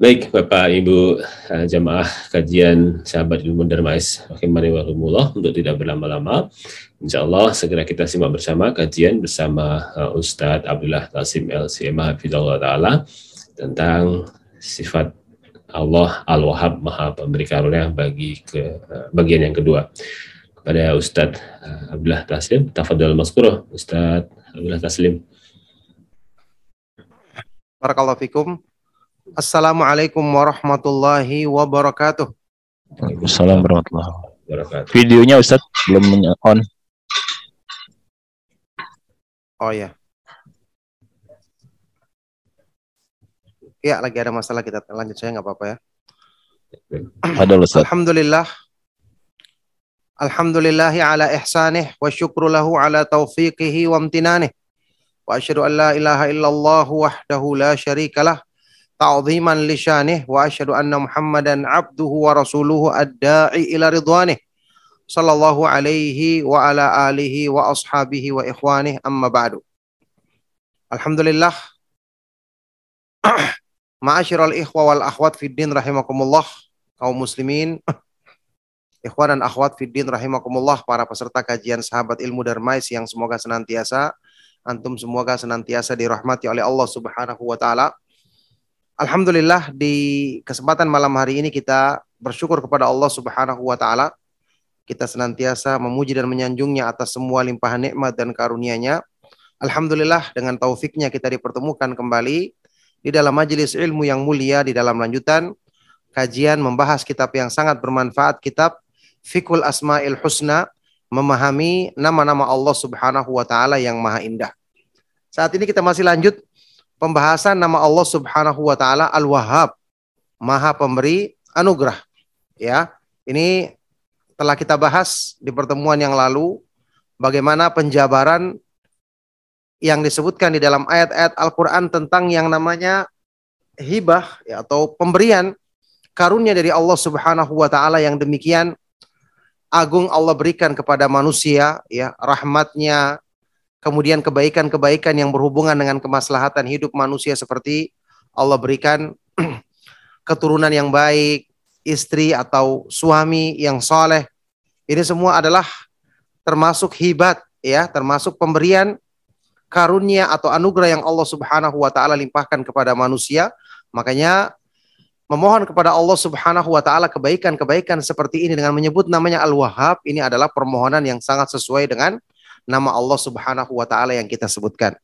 Baik, Bapak Ibu uh, jamaah kajian sahabat ilmu Darmais Rahimani wa untuk tidak berlama-lama. Insya Allah segera kita simak bersama kajian bersama uh, Ustadz Abdullah Tasim LCMA Hafizullah Ta'ala tentang sifat Allah Al-Wahhab Maha Pemberi Karunia bagi ke uh, bagian yang kedua. Kepada Ustadz Abdullah Taslim, Tafadul Maskuroh, Ustadz Abdullah Taslim. Barakallahu fikum. Assalamualaikum warahmatullahi wabarakatuh. Waalaikumsalam warahmatullahi wabarakatuh. Videonya Ustaz belum on. Oh ya. Ya, lagi ada masalah kita lanjut saya nggak apa-apa ya. Ada Ustaz. Alhamdulillah. Alhamdulillahi ala ihsanih wa syukru lahu ala taufiqihi wa amtinanih. Wa asyhadu an la ilaha illallah wahdahu la syarikalah ta'ziman li syanih wa asyhadu anna Muhammadan abduhu wa rasuluhu ad-da'i ila ridwanih. Sallallahu alaihi wa ala alihi wa ashabihi wa ikhwanih. Amma ba'du. Alhamdulillah. Ma'asyiral ikhwa wal akhwat fid din rahimakumullah. Kaum muslimin. Ikhwan dan akhwat fid din rahimakumullah. Para peserta kajian sahabat ilmu Darmais yang semoga senantiasa antum semoga senantiasa dirahmati oleh Allah Subhanahu wa taala Alhamdulillah di kesempatan malam hari ini kita bersyukur kepada Allah Subhanahu wa taala. Kita senantiasa memuji dan menyanjungnya atas semua limpahan nikmat dan karunia-Nya. Alhamdulillah dengan taufiknya kita dipertemukan kembali di dalam majelis ilmu yang mulia di dalam lanjutan kajian membahas kitab yang sangat bermanfaat kitab Fikul Asmaul Husna memahami nama-nama Allah Subhanahu wa taala yang maha indah. Saat ini kita masih lanjut pembahasan nama Allah Subhanahu wa taala Al-Wahhab, Maha Pemberi anugerah. Ya. Ini telah kita bahas di pertemuan yang lalu bagaimana penjabaran yang disebutkan di dalam ayat-ayat Al-Qur'an tentang yang namanya hibah ya, atau pemberian karunia dari Allah Subhanahu wa taala yang demikian agung Allah berikan kepada manusia ya rahmatnya kemudian kebaikan-kebaikan yang berhubungan dengan kemaslahatan hidup manusia seperti Allah berikan keturunan yang baik, istri atau suami yang soleh. Ini semua adalah termasuk hibat ya, termasuk pemberian karunia atau anugerah yang Allah Subhanahu wa taala limpahkan kepada manusia. Makanya memohon kepada Allah Subhanahu wa taala kebaikan-kebaikan seperti ini dengan menyebut namanya Al-Wahhab ini adalah permohonan yang sangat sesuai dengan nama Allah Subhanahu wa taala yang kita sebutkan.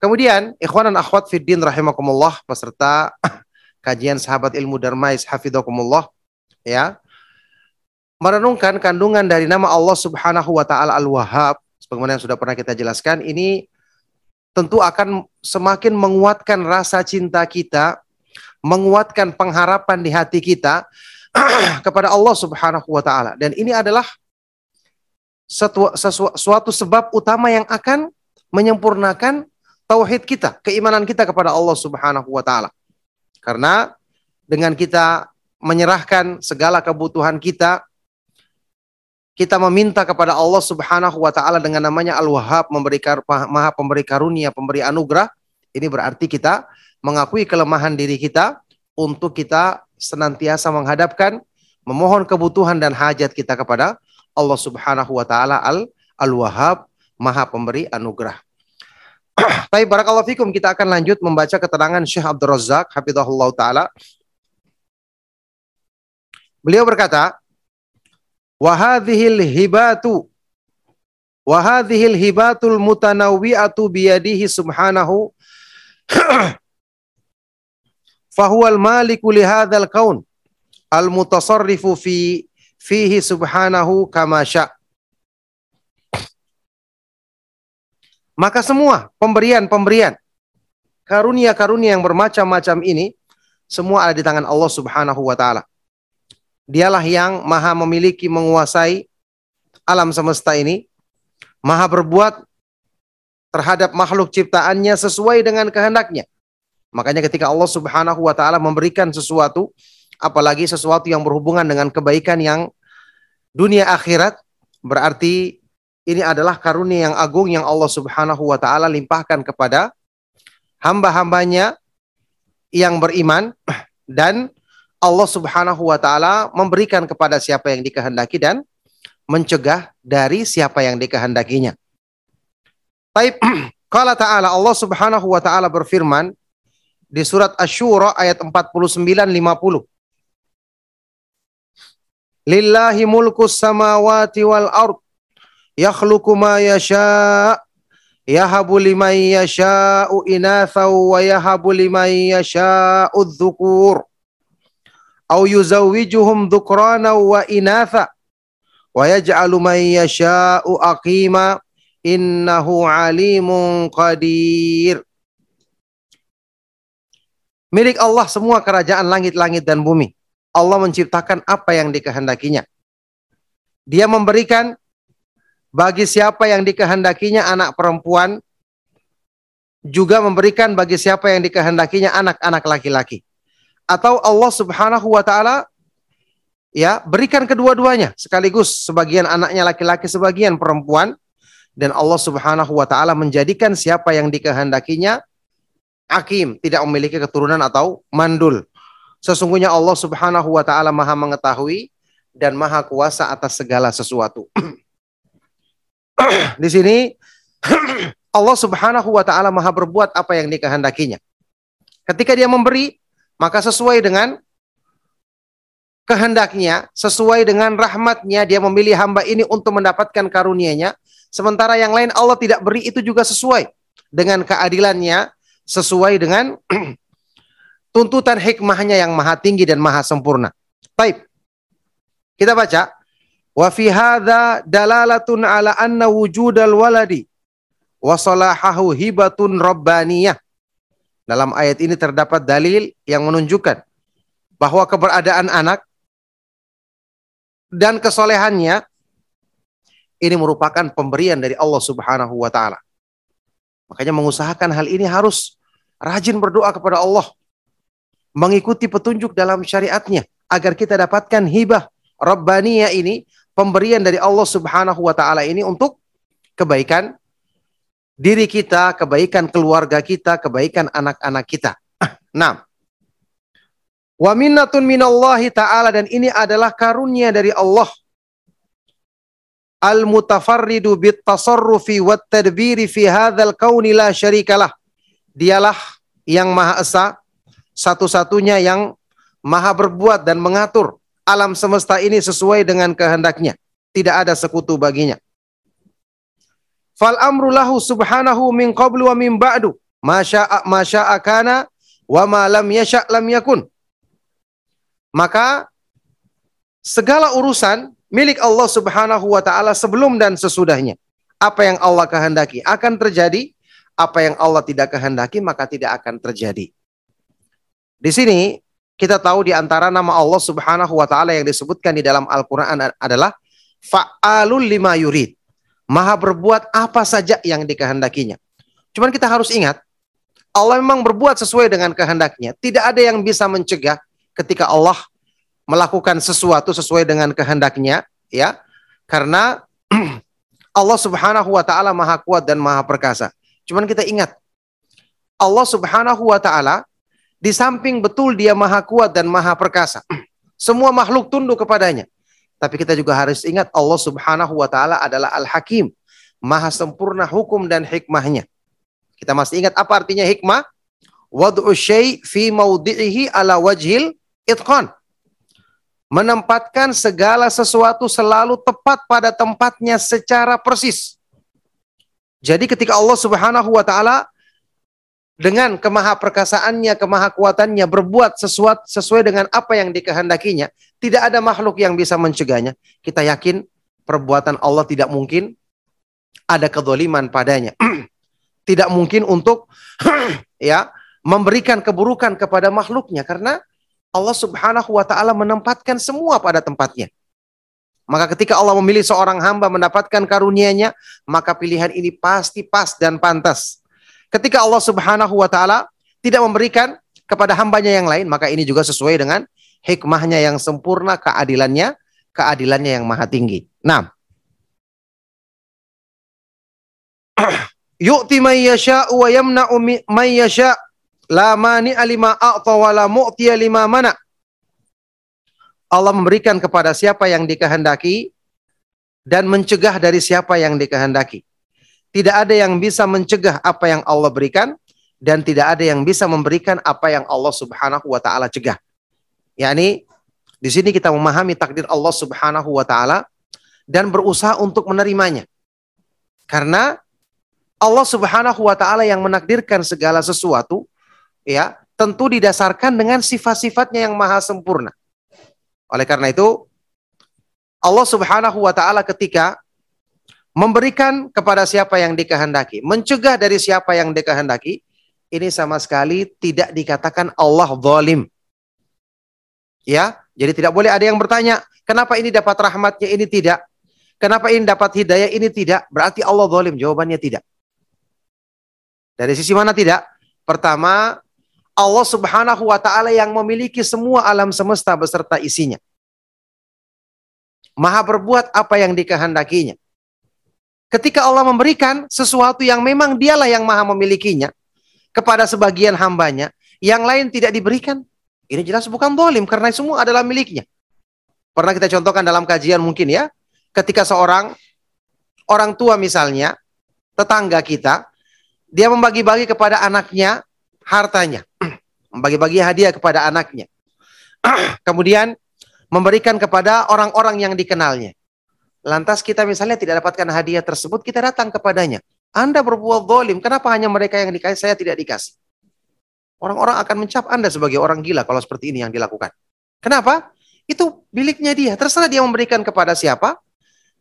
Kemudian, ikhwan dan akhwat fiddin rahimakumullah peserta kajian sahabat ilmu Darmais hafidhakumullah ya. Merenungkan kandungan dari nama Allah Subhanahu wa taala Al-Wahhab sebagaimana yang sudah pernah kita jelaskan ini tentu akan semakin menguatkan rasa cinta kita, menguatkan pengharapan di hati kita kepada Allah Subhanahu wa taala. Dan ini adalah sesuatu, suatu sebab utama yang akan menyempurnakan tauhid kita, keimanan kita kepada Allah Subhanahu wa taala. Karena dengan kita menyerahkan segala kebutuhan kita kita meminta kepada Allah Subhanahu wa taala dengan namanya Al-Wahhab, memberi Maha pemberi karunia, pemberi anugerah. Ini berarti kita mengakui kelemahan diri kita untuk kita senantiasa menghadapkan memohon kebutuhan dan hajat kita kepada Allah Subhanahu wa taala Al Al-Wahhab, Maha Pemberi anugerah. Baik, barakallahu fikum kita akan lanjut membaca keterangan Syekh Abdul Razak hafizahullah taala. Beliau berkata, "Wa hadhil hibatu wa hadhil hibatul mutanawwi'atu biyadihi subhanahu fahuwal maliku li hadzal kaun al mutasarrifu fi fihi subhanahu kama sya. Maka semua pemberian-pemberian karunia-karunia yang bermacam-macam ini semua ada di tangan Allah Subhanahu wa taala. Dialah yang maha memiliki menguasai alam semesta ini Maha berbuat terhadap makhluk ciptaannya sesuai dengan kehendaknya. Makanya ketika Allah Subhanahu wa taala memberikan sesuatu, apalagi sesuatu yang berhubungan dengan kebaikan yang dunia akhirat, berarti ini adalah karunia yang agung yang Allah Subhanahu wa taala limpahkan kepada hamba-hambanya yang beriman dan Allah Subhanahu wa taala memberikan kepada siapa yang dikehendaki dan mencegah dari siapa yang dikehendakinya. Baik, Qala ta'ala Allah Subhanahu wa taala berfirman di surat Asy-Syura ayat 49 50. Lillahi mulku samawati wal ard. Yakhluqu ma yasha yahabu liman yasha'u inatha wa yahabu liman yasha'u dhukur. Au yuzawwijuhum dhukrana wa inatha wa yaj'alu man yasha'u aqima. Innahu alimun qadir. Milik Allah semua kerajaan langit-langit dan bumi. Allah menciptakan apa yang dikehendakinya. Dia memberikan bagi siapa yang dikehendakinya anak perempuan, juga memberikan bagi siapa yang dikehendakinya anak-anak laki-laki. Atau Allah Subhanahu wa taala ya, berikan kedua-duanya sekaligus sebagian anaknya laki-laki, sebagian perempuan dan Allah Subhanahu wa taala menjadikan siapa yang dikehendakinya akim, tidak memiliki keturunan atau mandul. Sesungguhnya Allah Subhanahu wa taala Maha mengetahui dan Maha kuasa atas segala sesuatu. Di sini Allah Subhanahu wa taala Maha berbuat apa yang dikehendakinya. Ketika dia memberi, maka sesuai dengan kehendaknya, sesuai dengan rahmatnya, dia memilih hamba ini untuk mendapatkan karunia-Nya. Sementara yang lain Allah tidak beri itu juga sesuai dengan keadilannya, sesuai dengan tuntutan hikmahnya yang maha tinggi dan maha sempurna. Baik. Kita baca. Wa fi hadza dalalatun ala anna wujudal waladi wa salahahu hibatun rabbaniyah. Dalam ayat ini terdapat dalil yang menunjukkan bahwa keberadaan anak dan kesolehannya ini merupakan pemberian dari Allah Subhanahu wa taala. Makanya mengusahakan hal ini harus rajin berdoa kepada Allah. Mengikuti petunjuk dalam syariatnya. Agar kita dapatkan hibah Rabbaniyah ini. Pemberian dari Allah subhanahu wa ta'ala ini untuk kebaikan diri kita, kebaikan keluarga kita, kebaikan anak-anak kita. Nah, wa minnatun minallahi ta'ala dan ini adalah karunia dari Allah al-mutafarridu bit tasarrufi wat tadbiri fi hadzal kauni la syarikalah. Dialah yang Maha Esa, satu-satunya yang Maha berbuat dan mengatur alam semesta ini sesuai dengan kehendaknya. Tidak ada sekutu baginya. Fal amru lahu subhanahu min qablu wa min ba'du. Masya'a masya'a kana wa ma lam yasha' lam yakun. Maka segala urusan milik Allah Subhanahu wa taala sebelum dan sesudahnya. Apa yang Allah kehendaki akan terjadi, apa yang Allah tidak kehendaki maka tidak akan terjadi. Di sini kita tahu di antara nama Allah Subhanahu wa taala yang disebutkan di dalam Al-Qur'an adalah fa'alul lima yurid. Maha berbuat apa saja yang dikehendakinya. Cuman kita harus ingat, Allah memang berbuat sesuai dengan kehendaknya. Tidak ada yang bisa mencegah ketika Allah melakukan sesuatu sesuai dengan kehendaknya, ya. Karena Allah Subhanahu wa taala Maha kuat dan Maha perkasa. Cuman kita ingat Allah Subhanahu wa taala di samping betul dia Maha kuat dan Maha perkasa. Semua makhluk tunduk kepadanya. Tapi kita juga harus ingat Allah Subhanahu wa taala adalah Al-Hakim, Maha sempurna hukum dan hikmahnya. Kita masih ingat apa artinya hikmah? Wad'u syai' fi mawdi'ihi ala wajhil itqan menempatkan segala sesuatu selalu tepat pada tempatnya secara persis. Jadi ketika Allah Subhanahu wa taala dengan kemahaperkasaannya, kemahakuatannya berbuat sesuatu sesuai dengan apa yang dikehendakinya, tidak ada makhluk yang bisa mencegahnya. Kita yakin perbuatan Allah tidak mungkin ada kedoliman padanya. tidak mungkin untuk ya memberikan keburukan kepada makhluknya karena Allah Subhanahu wa taala menempatkan semua pada tempatnya. Maka ketika Allah memilih seorang hamba mendapatkan karunia-Nya, maka pilihan ini pasti pas dan pantas. Ketika Allah Subhanahu wa taala tidak memberikan kepada hambanya yang lain, maka ini juga sesuai dengan hikmahnya yang sempurna, keadilannya, keadilannya yang maha tinggi. Nah, yu'ti man yasha'u wa yamna'u man yasha' la mani alima a'ta wa la mu'tiya lima mana. Allah memberikan kepada siapa yang dikehendaki dan mencegah dari siapa yang dikehendaki. Tidak ada yang bisa mencegah apa yang Allah berikan dan tidak ada yang bisa memberikan apa yang Allah Subhanahu wa taala cegah. Yani di sini kita memahami takdir Allah Subhanahu wa taala dan berusaha untuk menerimanya. Karena Allah Subhanahu wa taala yang menakdirkan segala sesuatu ya, tentu didasarkan dengan sifat-sifatnya yang maha sempurna. Oleh karena itu, Allah Subhanahu wa taala ketika memberikan kepada siapa yang dikehendaki, mencegah dari siapa yang dikehendaki, ini sama sekali tidak dikatakan Allah zalim. Ya, jadi tidak boleh ada yang bertanya, kenapa ini dapat rahmatnya, ini tidak? Kenapa ini dapat hidayah, ini tidak? Berarti Allah zalim. Jawabannya tidak. Dari sisi mana tidak? Pertama, Allah Subhanahu wa taala yang memiliki semua alam semesta beserta isinya. Maha berbuat apa yang dikehendakinya. Ketika Allah memberikan sesuatu yang memang dialah yang maha memilikinya kepada sebagian hambanya, yang lain tidak diberikan, ini jelas bukan dolim karena semua adalah miliknya. Pernah kita contohkan dalam kajian mungkin ya, ketika seorang orang tua misalnya, tetangga kita, dia membagi-bagi kepada anaknya hartanya. Membagi-bagi hadiah kepada anaknya. Kemudian memberikan kepada orang-orang yang dikenalnya. Lantas kita misalnya tidak dapatkan hadiah tersebut, kita datang kepadanya. Anda berbuat zalim, kenapa hanya mereka yang dikasih, saya tidak dikasih? Orang-orang akan mencap Anda sebagai orang gila kalau seperti ini yang dilakukan. Kenapa? Itu miliknya dia. Terserah dia memberikan kepada siapa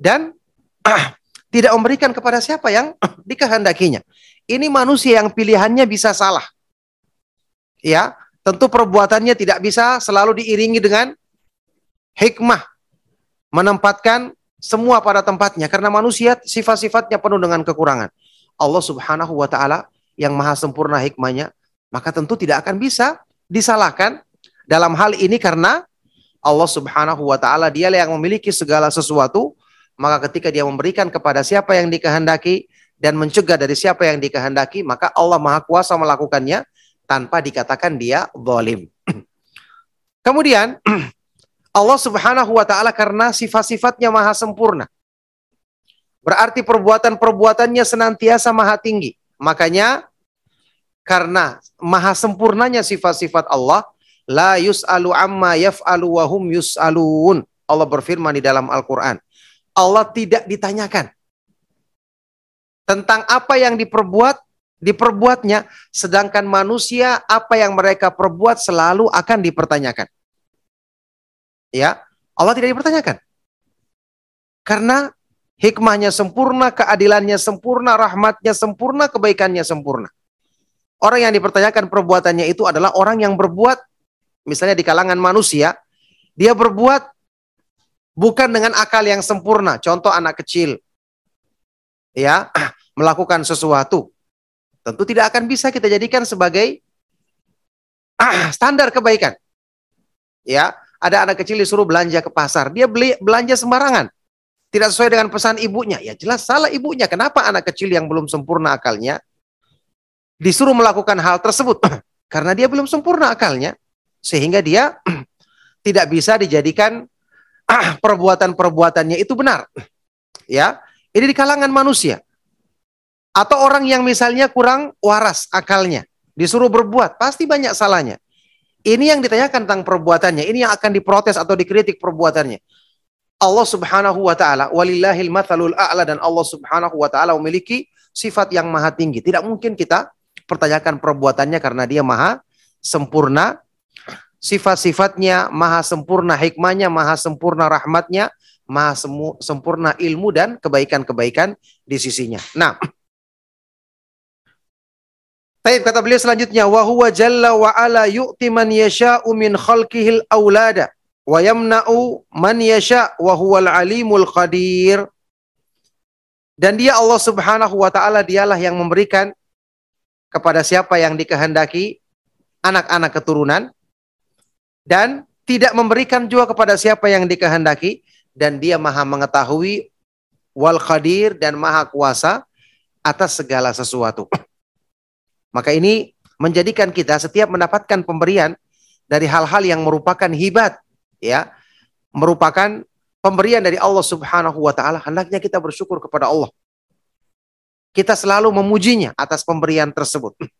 dan tidak memberikan kepada siapa yang dikehendakinya. Ini manusia yang pilihannya bisa salah ya tentu perbuatannya tidak bisa selalu diiringi dengan hikmah menempatkan semua pada tempatnya karena manusia sifat-sifatnya penuh dengan kekurangan. Allah Subhanahu wa taala yang maha sempurna hikmahnya, maka tentu tidak akan bisa disalahkan dalam hal ini karena Allah Subhanahu wa taala dialah yang memiliki segala sesuatu, maka ketika dia memberikan kepada siapa yang dikehendaki dan mencegah dari siapa yang dikehendaki, maka Allah Maha Kuasa melakukannya tanpa dikatakan dia zalim. Kemudian Allah Subhanahu wa taala karena sifat-sifatnya maha sempurna. Berarti perbuatan-perbuatannya senantiasa maha tinggi. Makanya karena maha sempurnanya sifat-sifat Allah, la yus'alu amma yaf'alu wa hum yus'alun. Allah berfirman di dalam Al-Qur'an. Allah tidak ditanyakan tentang apa yang diperbuat diperbuatnya, sedangkan manusia apa yang mereka perbuat selalu akan dipertanyakan. Ya, Allah tidak dipertanyakan. Karena hikmahnya sempurna, keadilannya sempurna, rahmatnya sempurna, kebaikannya sempurna. Orang yang dipertanyakan perbuatannya itu adalah orang yang berbuat, misalnya di kalangan manusia, dia berbuat bukan dengan akal yang sempurna. Contoh anak kecil, ya melakukan sesuatu tentu tidak akan bisa kita jadikan sebagai ah, standar kebaikan. Ya, ada anak kecil disuruh belanja ke pasar, dia beli belanja sembarangan. Tidak sesuai dengan pesan ibunya. Ya jelas salah ibunya. Kenapa anak kecil yang belum sempurna akalnya disuruh melakukan hal tersebut? Karena dia belum sempurna akalnya. Sehingga dia tidak bisa dijadikan perbuatan-perbuatannya itu benar. Ya, ini di kalangan manusia. Atau orang yang misalnya kurang waras akalnya, disuruh berbuat, pasti banyak salahnya. Ini yang ditanyakan tentang perbuatannya, ini yang akan diprotes atau dikritik perbuatannya. Allah Subhanahu wa taala, walillahil mathalul a'la dan Allah Subhanahu wa taala memiliki sifat yang maha tinggi. Tidak mungkin kita pertanyakan perbuatannya karena dia maha sempurna. Sifat-sifatnya maha sempurna, hikmahnya maha sempurna, rahmatnya maha sempurna ilmu dan kebaikan-kebaikan di sisinya. Nah, Taib kata beliau selanjutnya wa huwa jalla wa ala yu'ti man yasha'u min khalqihil aulada wa yamna'u man yasha wa huwal alimul qadir. Dan dia Allah Subhanahu wa taala dialah yang memberikan kepada siapa yang dikehendaki anak-anak keturunan dan tidak memberikan juga kepada siapa yang dikehendaki dan dia maha mengetahui wal qadir dan maha kuasa atas segala sesuatu. Maka ini menjadikan kita setiap mendapatkan pemberian dari hal-hal yang merupakan hibat ya, merupakan pemberian dari Allah Subhanahu wa taala, hendaknya kita bersyukur kepada Allah. Kita selalu memujinya atas pemberian tersebut.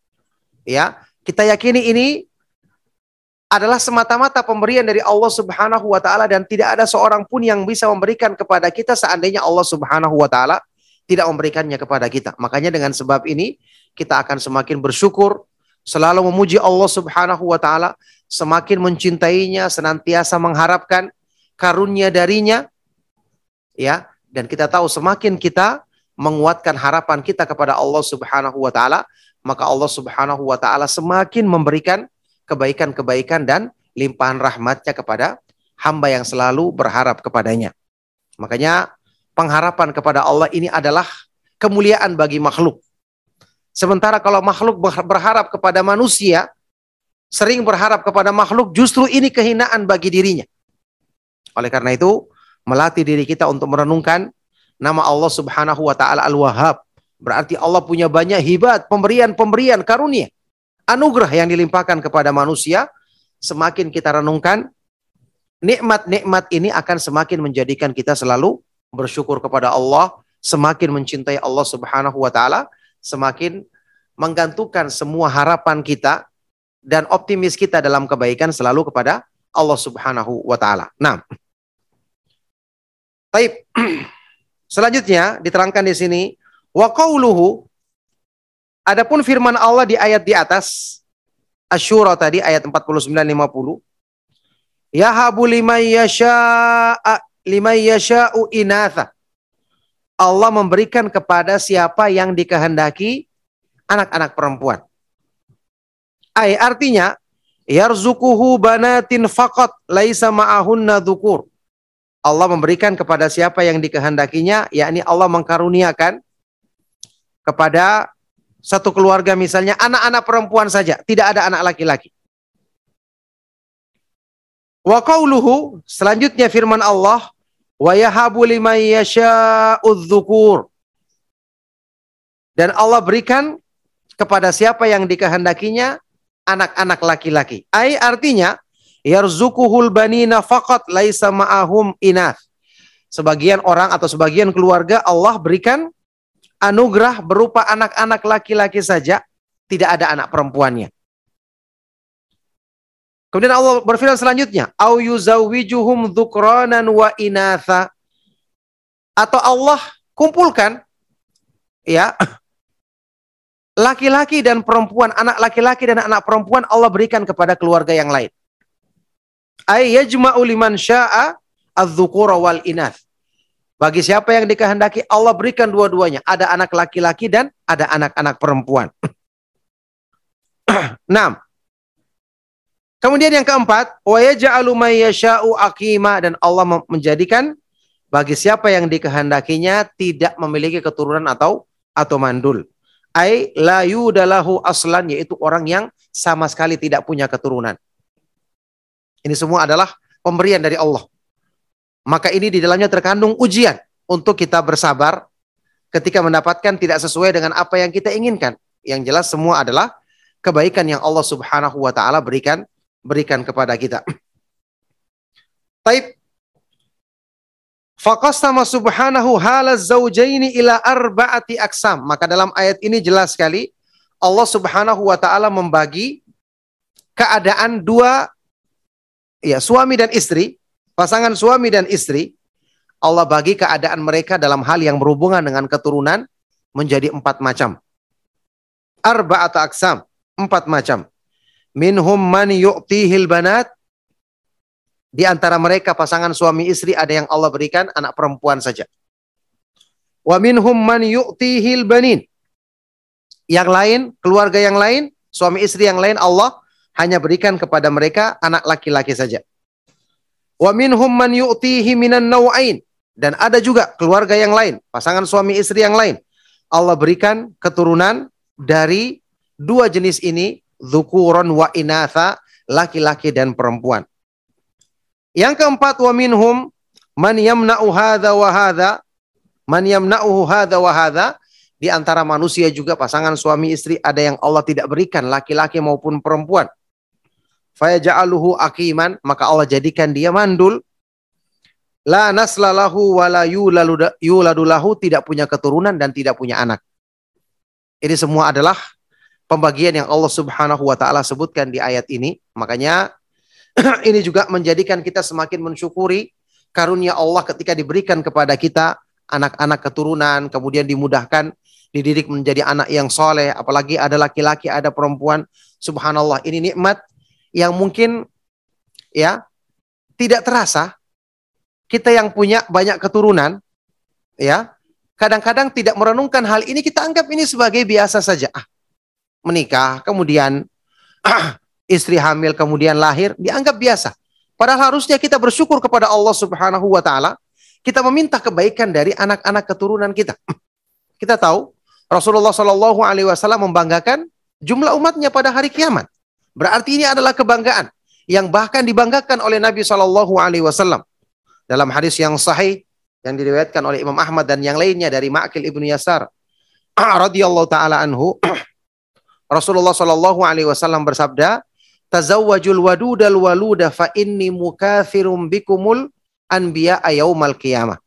Ya, kita yakini ini adalah semata-mata pemberian dari Allah Subhanahu wa taala dan tidak ada seorang pun yang bisa memberikan kepada kita seandainya Allah Subhanahu wa taala tidak memberikannya kepada kita. Makanya dengan sebab ini kita akan semakin bersyukur, selalu memuji Allah Subhanahu wa taala, semakin mencintainya, senantiasa mengharapkan karunia darinya. Ya, dan kita tahu semakin kita menguatkan harapan kita kepada Allah Subhanahu wa taala, maka Allah Subhanahu wa taala semakin memberikan kebaikan-kebaikan dan limpahan rahmatnya kepada hamba yang selalu berharap kepadanya. Makanya pengharapan kepada Allah ini adalah kemuliaan bagi makhluk. Sementara kalau makhluk berharap kepada manusia, sering berharap kepada makhluk, justru ini kehinaan bagi dirinya. Oleh karena itu, melatih diri kita untuk merenungkan nama Allah Subhanahu wa taala Al-Wahhab. Berarti Allah punya banyak hibat, pemberian-pemberian karunia, anugerah yang dilimpahkan kepada manusia. Semakin kita renungkan, nikmat-nikmat ini akan semakin menjadikan kita selalu bersyukur kepada Allah, semakin mencintai Allah Subhanahu wa taala, semakin menggantungkan semua harapan kita dan optimis kita dalam kebaikan selalu kepada Allah Subhanahu wa taala. Nah. Baik. Selanjutnya diterangkan di sini wa qauluhu adapun firman Allah di ayat di atas Asyura tadi ayat 49 50 Yahabu liman yasha'a liman yasha'u inatha Allah memberikan kepada siapa yang dikehendaki anak-anak perempuan. Ay artinya yarzukuhu banatin faqat laisa ma'ahunna dhukur. Allah memberikan kepada siapa yang dikehendakinya, yakni Allah mengkaruniakan kepada satu keluarga misalnya anak-anak perempuan saja, tidak ada anak laki-laki. Wa qauluhu selanjutnya firman Allah wa yahabu liman yasha'udz Dan Allah berikan kepada siapa yang dikehendakinya anak-anak laki-laki. Ai artinya yarzukuhul banina faqat laisa ma'ahum inath. Sebagian orang atau sebagian keluarga Allah berikan anugerah berupa anak-anak laki-laki saja, tidak ada anak perempuannya. Kemudian Allah berfirman selanjutnya, au yuzawwijuhum dzukranan wa inatha. Atau Allah kumpulkan ya laki-laki dan perempuan, anak laki-laki dan anak perempuan Allah berikan kepada keluarga yang lain. Ay yajma'u liman sya'a adz-dzukura wal inath. Bagi siapa yang dikehendaki Allah berikan dua-duanya. Ada anak laki-laki dan ada anak-anak perempuan. Enam. Kemudian yang keempat, wa yaj'alu yasha'u aqima dan Allah menjadikan bagi siapa yang dikehendakinya tidak memiliki keturunan atau atau mandul ai la yudalahu aslan yaitu orang yang sama sekali tidak punya keturunan. Ini semua adalah pemberian dari Allah. Maka ini di dalamnya terkandung ujian untuk kita bersabar ketika mendapatkan tidak sesuai dengan apa yang kita inginkan. Yang jelas semua adalah kebaikan yang Allah Subhanahu wa taala berikan berikan kepada kita. Taib Faqastama subhanahu halaz zaujaini ila arba'ati aksam. Maka dalam ayat ini jelas sekali Allah Subhanahu wa taala membagi keadaan dua ya suami dan istri, pasangan suami dan istri. Allah bagi keadaan mereka dalam hal yang berhubungan dengan keturunan menjadi empat macam. Arba'ata aksam, empat macam. Minhum man yu'tihil banat di antara mereka pasangan suami istri ada yang Allah berikan anak perempuan saja. Wa minhum man yu'tihil banin. Yang lain, keluarga yang lain, suami istri yang lain Allah hanya berikan kepada mereka anak laki-laki saja. Wa minhum man yu'tihi minan naw'ain. Dan ada juga keluarga yang lain, pasangan suami istri yang lain. Allah berikan keturunan dari dua jenis ini, dzukuron wa inatha, laki-laki dan perempuan. Yang keempat wa minhum man yamna'u hadza wa hadza, man yamna'uhu hadza wa hadza, di antara manusia juga pasangan suami istri ada yang Allah tidak berikan laki-laki maupun perempuan. Fayaja'aluhu akiman, maka Allah jadikan dia mandul La naslalahu wa la yuladulahu tidak punya keturunan dan tidak punya anak. Ini semua adalah pembagian yang Allah Subhanahu wa taala sebutkan di ayat ini. Makanya ini juga menjadikan kita semakin mensyukuri karunia Allah ketika diberikan kepada kita anak-anak keturunan, kemudian dimudahkan dididik menjadi anak yang soleh, apalagi ada laki-laki, ada perempuan. Subhanallah, ini nikmat yang mungkin ya tidak terasa kita yang punya banyak keturunan, ya, kadang-kadang tidak merenungkan hal ini, kita anggap ini sebagai biasa saja. Ah, menikah, kemudian istri hamil, kemudian lahir, dianggap biasa. Padahal harusnya kita bersyukur kepada Allah Subhanahu wa taala, kita meminta kebaikan dari anak-anak keturunan kita. Kita tahu Rasulullah Shallallahu alaihi wasallam membanggakan jumlah umatnya pada hari kiamat. Berarti ini adalah kebanggaan yang bahkan dibanggakan oleh Nabi Shallallahu alaihi wasallam. Dalam hadis yang sahih yang diriwayatkan oleh Imam Ahmad dan yang lainnya dari Ma'kil Ibnu Yasar radhiyallahu taala anhu Rasulullah Shallallahu alaihi wasallam bersabda, "Tazawwajul wadudal waluda fa inni mukatsirum bikumul anbiya yaumal qiyamah."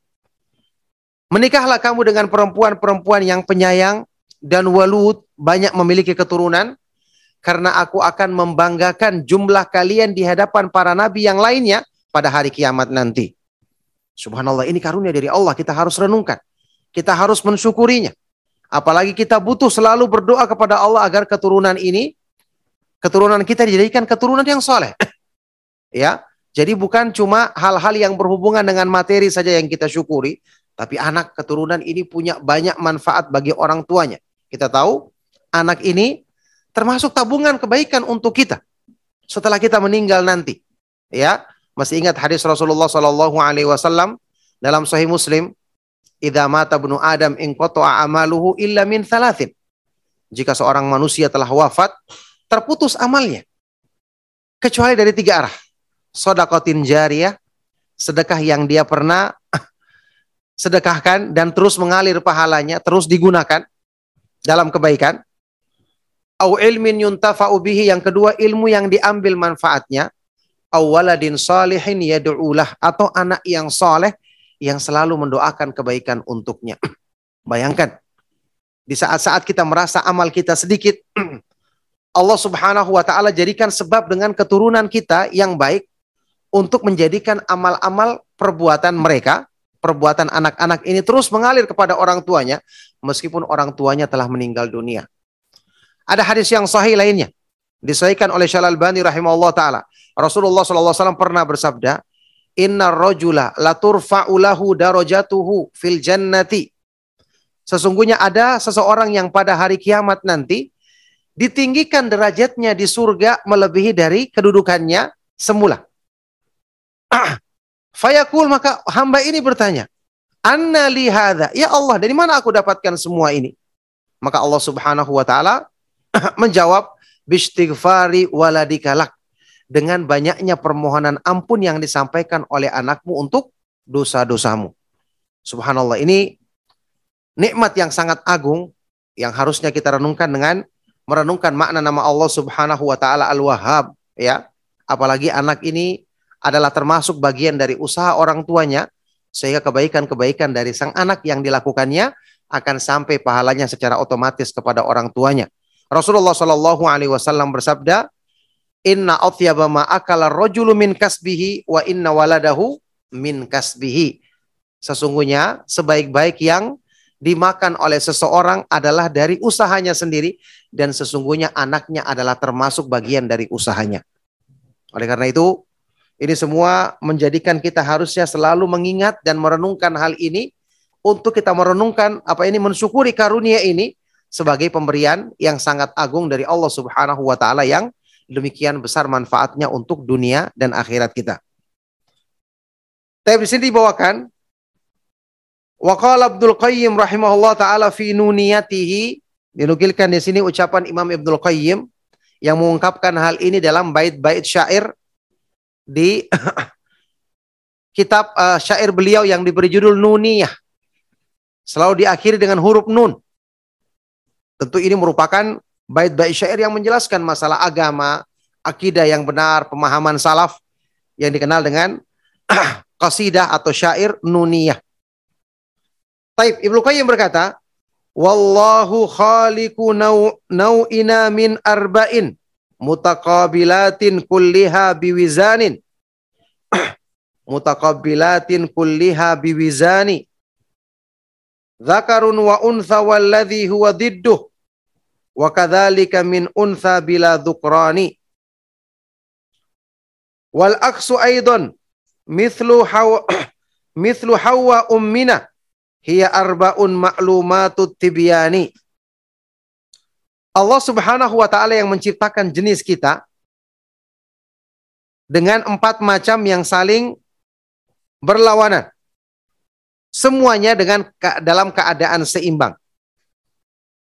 Menikahlah kamu dengan perempuan-perempuan yang penyayang dan walud, banyak memiliki keturunan, karena aku akan membanggakan jumlah kalian di hadapan para nabi yang lainnya pada hari kiamat nanti. Subhanallah ini karunia dari Allah kita harus renungkan. Kita harus mensyukurinya. Apalagi kita butuh selalu berdoa kepada Allah agar keturunan ini keturunan kita dijadikan keturunan yang soleh. ya, jadi bukan cuma hal-hal yang berhubungan dengan materi saja yang kita syukuri, tapi anak keturunan ini punya banyak manfaat bagi orang tuanya. Kita tahu anak ini termasuk tabungan kebaikan untuk kita setelah kita meninggal nanti. Ya, masih ingat hadis Rasulullah Shallallahu Alaihi Wasallam dalam Sahih Muslim, "Idza mata bnu Adam in amaluhu illa min thalathin." Jika seorang manusia telah wafat, terputus amalnya. Kecuali dari tiga arah. Sodakotin jariyah, sedekah yang dia pernah sedekahkan dan terus mengalir pahalanya, terus digunakan dalam kebaikan. Au ilmin yuntafa'u bihi, yang kedua ilmu yang diambil manfaatnya awaladin salihin yad'ulah atau anak yang soleh yang selalu mendoakan kebaikan untuknya. Bayangkan, di saat-saat kita merasa amal kita sedikit, Allah subhanahu wa ta'ala jadikan sebab dengan keturunan kita yang baik untuk menjadikan amal-amal perbuatan mereka, perbuatan anak-anak ini terus mengalir kepada orang tuanya, meskipun orang tuanya telah meninggal dunia. Ada hadis yang sahih lainnya, disahihkan oleh Syalal Bani rahimahullah ta'ala. Rasulullah SAW pernah bersabda, Inna rojula laturfa'ulahu darajatuhu fil jannati. Sesungguhnya ada seseorang yang pada hari kiamat nanti ditinggikan derajatnya di surga melebihi dari kedudukannya semula. Fayakul maka hamba ini bertanya, Anna lihada, ya Allah dari mana aku dapatkan semua ini? Maka Allah subhanahu wa ta'ala menjawab, Bistighfari waladikalak dengan banyaknya permohonan ampun yang disampaikan oleh anakmu untuk dosa-dosamu. Subhanallah, ini nikmat yang sangat agung yang harusnya kita renungkan dengan merenungkan makna nama Allah Subhanahu wa taala Al-Wahhab ya. Apalagi anak ini adalah termasuk bagian dari usaha orang tuanya sehingga kebaikan-kebaikan dari sang anak yang dilakukannya akan sampai pahalanya secara otomatis kepada orang tuanya. Rasulullah Shallallahu alaihi wasallam bersabda, Inna athyaba ma akala rajulu min kasbihi wa inna waladahu min kasbihi. Sesungguhnya sebaik-baik yang dimakan oleh seseorang adalah dari usahanya sendiri dan sesungguhnya anaknya adalah termasuk bagian dari usahanya. Oleh karena itu, ini semua menjadikan kita harusnya selalu mengingat dan merenungkan hal ini untuk kita merenungkan apa ini mensyukuri karunia ini sebagai pemberian yang sangat agung dari Allah Subhanahu wa taala yang demikian besar manfaatnya untuk dunia dan akhirat kita. Tapi di sini dibawakan Wa qala Abdul Qayyim rahimahullah taala fi nuniyatihi dinukilkan di sini ucapan Imam Ibnul Qayyim yang mengungkapkan hal ini dalam bait-bait syair di kitab uh, syair beliau yang diberi judul Nuniyah. Selalu diakhiri dengan huruf nun. Tentu ini merupakan bait-bait syair yang menjelaskan masalah agama, akidah yang benar, pemahaman salaf yang dikenal dengan qasidah atau syair nuniyah. Taib Ibnu Qayyim berkata, Wallahu khaliqu nau'ina min arba'in mutaqabilatin kulliha biwizanin. Mutaqabilatin kulliha biwizani. Zakarun wa untha walladhi huwa didduh wa kadzalika min untha bila dhukrani wal aksu aidan mithlu hawa mithlu hawa ummina hiya arbaun ma'lumatut tibyani. Allah Subhanahu wa taala yang menciptakan jenis kita dengan empat macam yang saling berlawanan. Semuanya dengan dalam keadaan seimbang.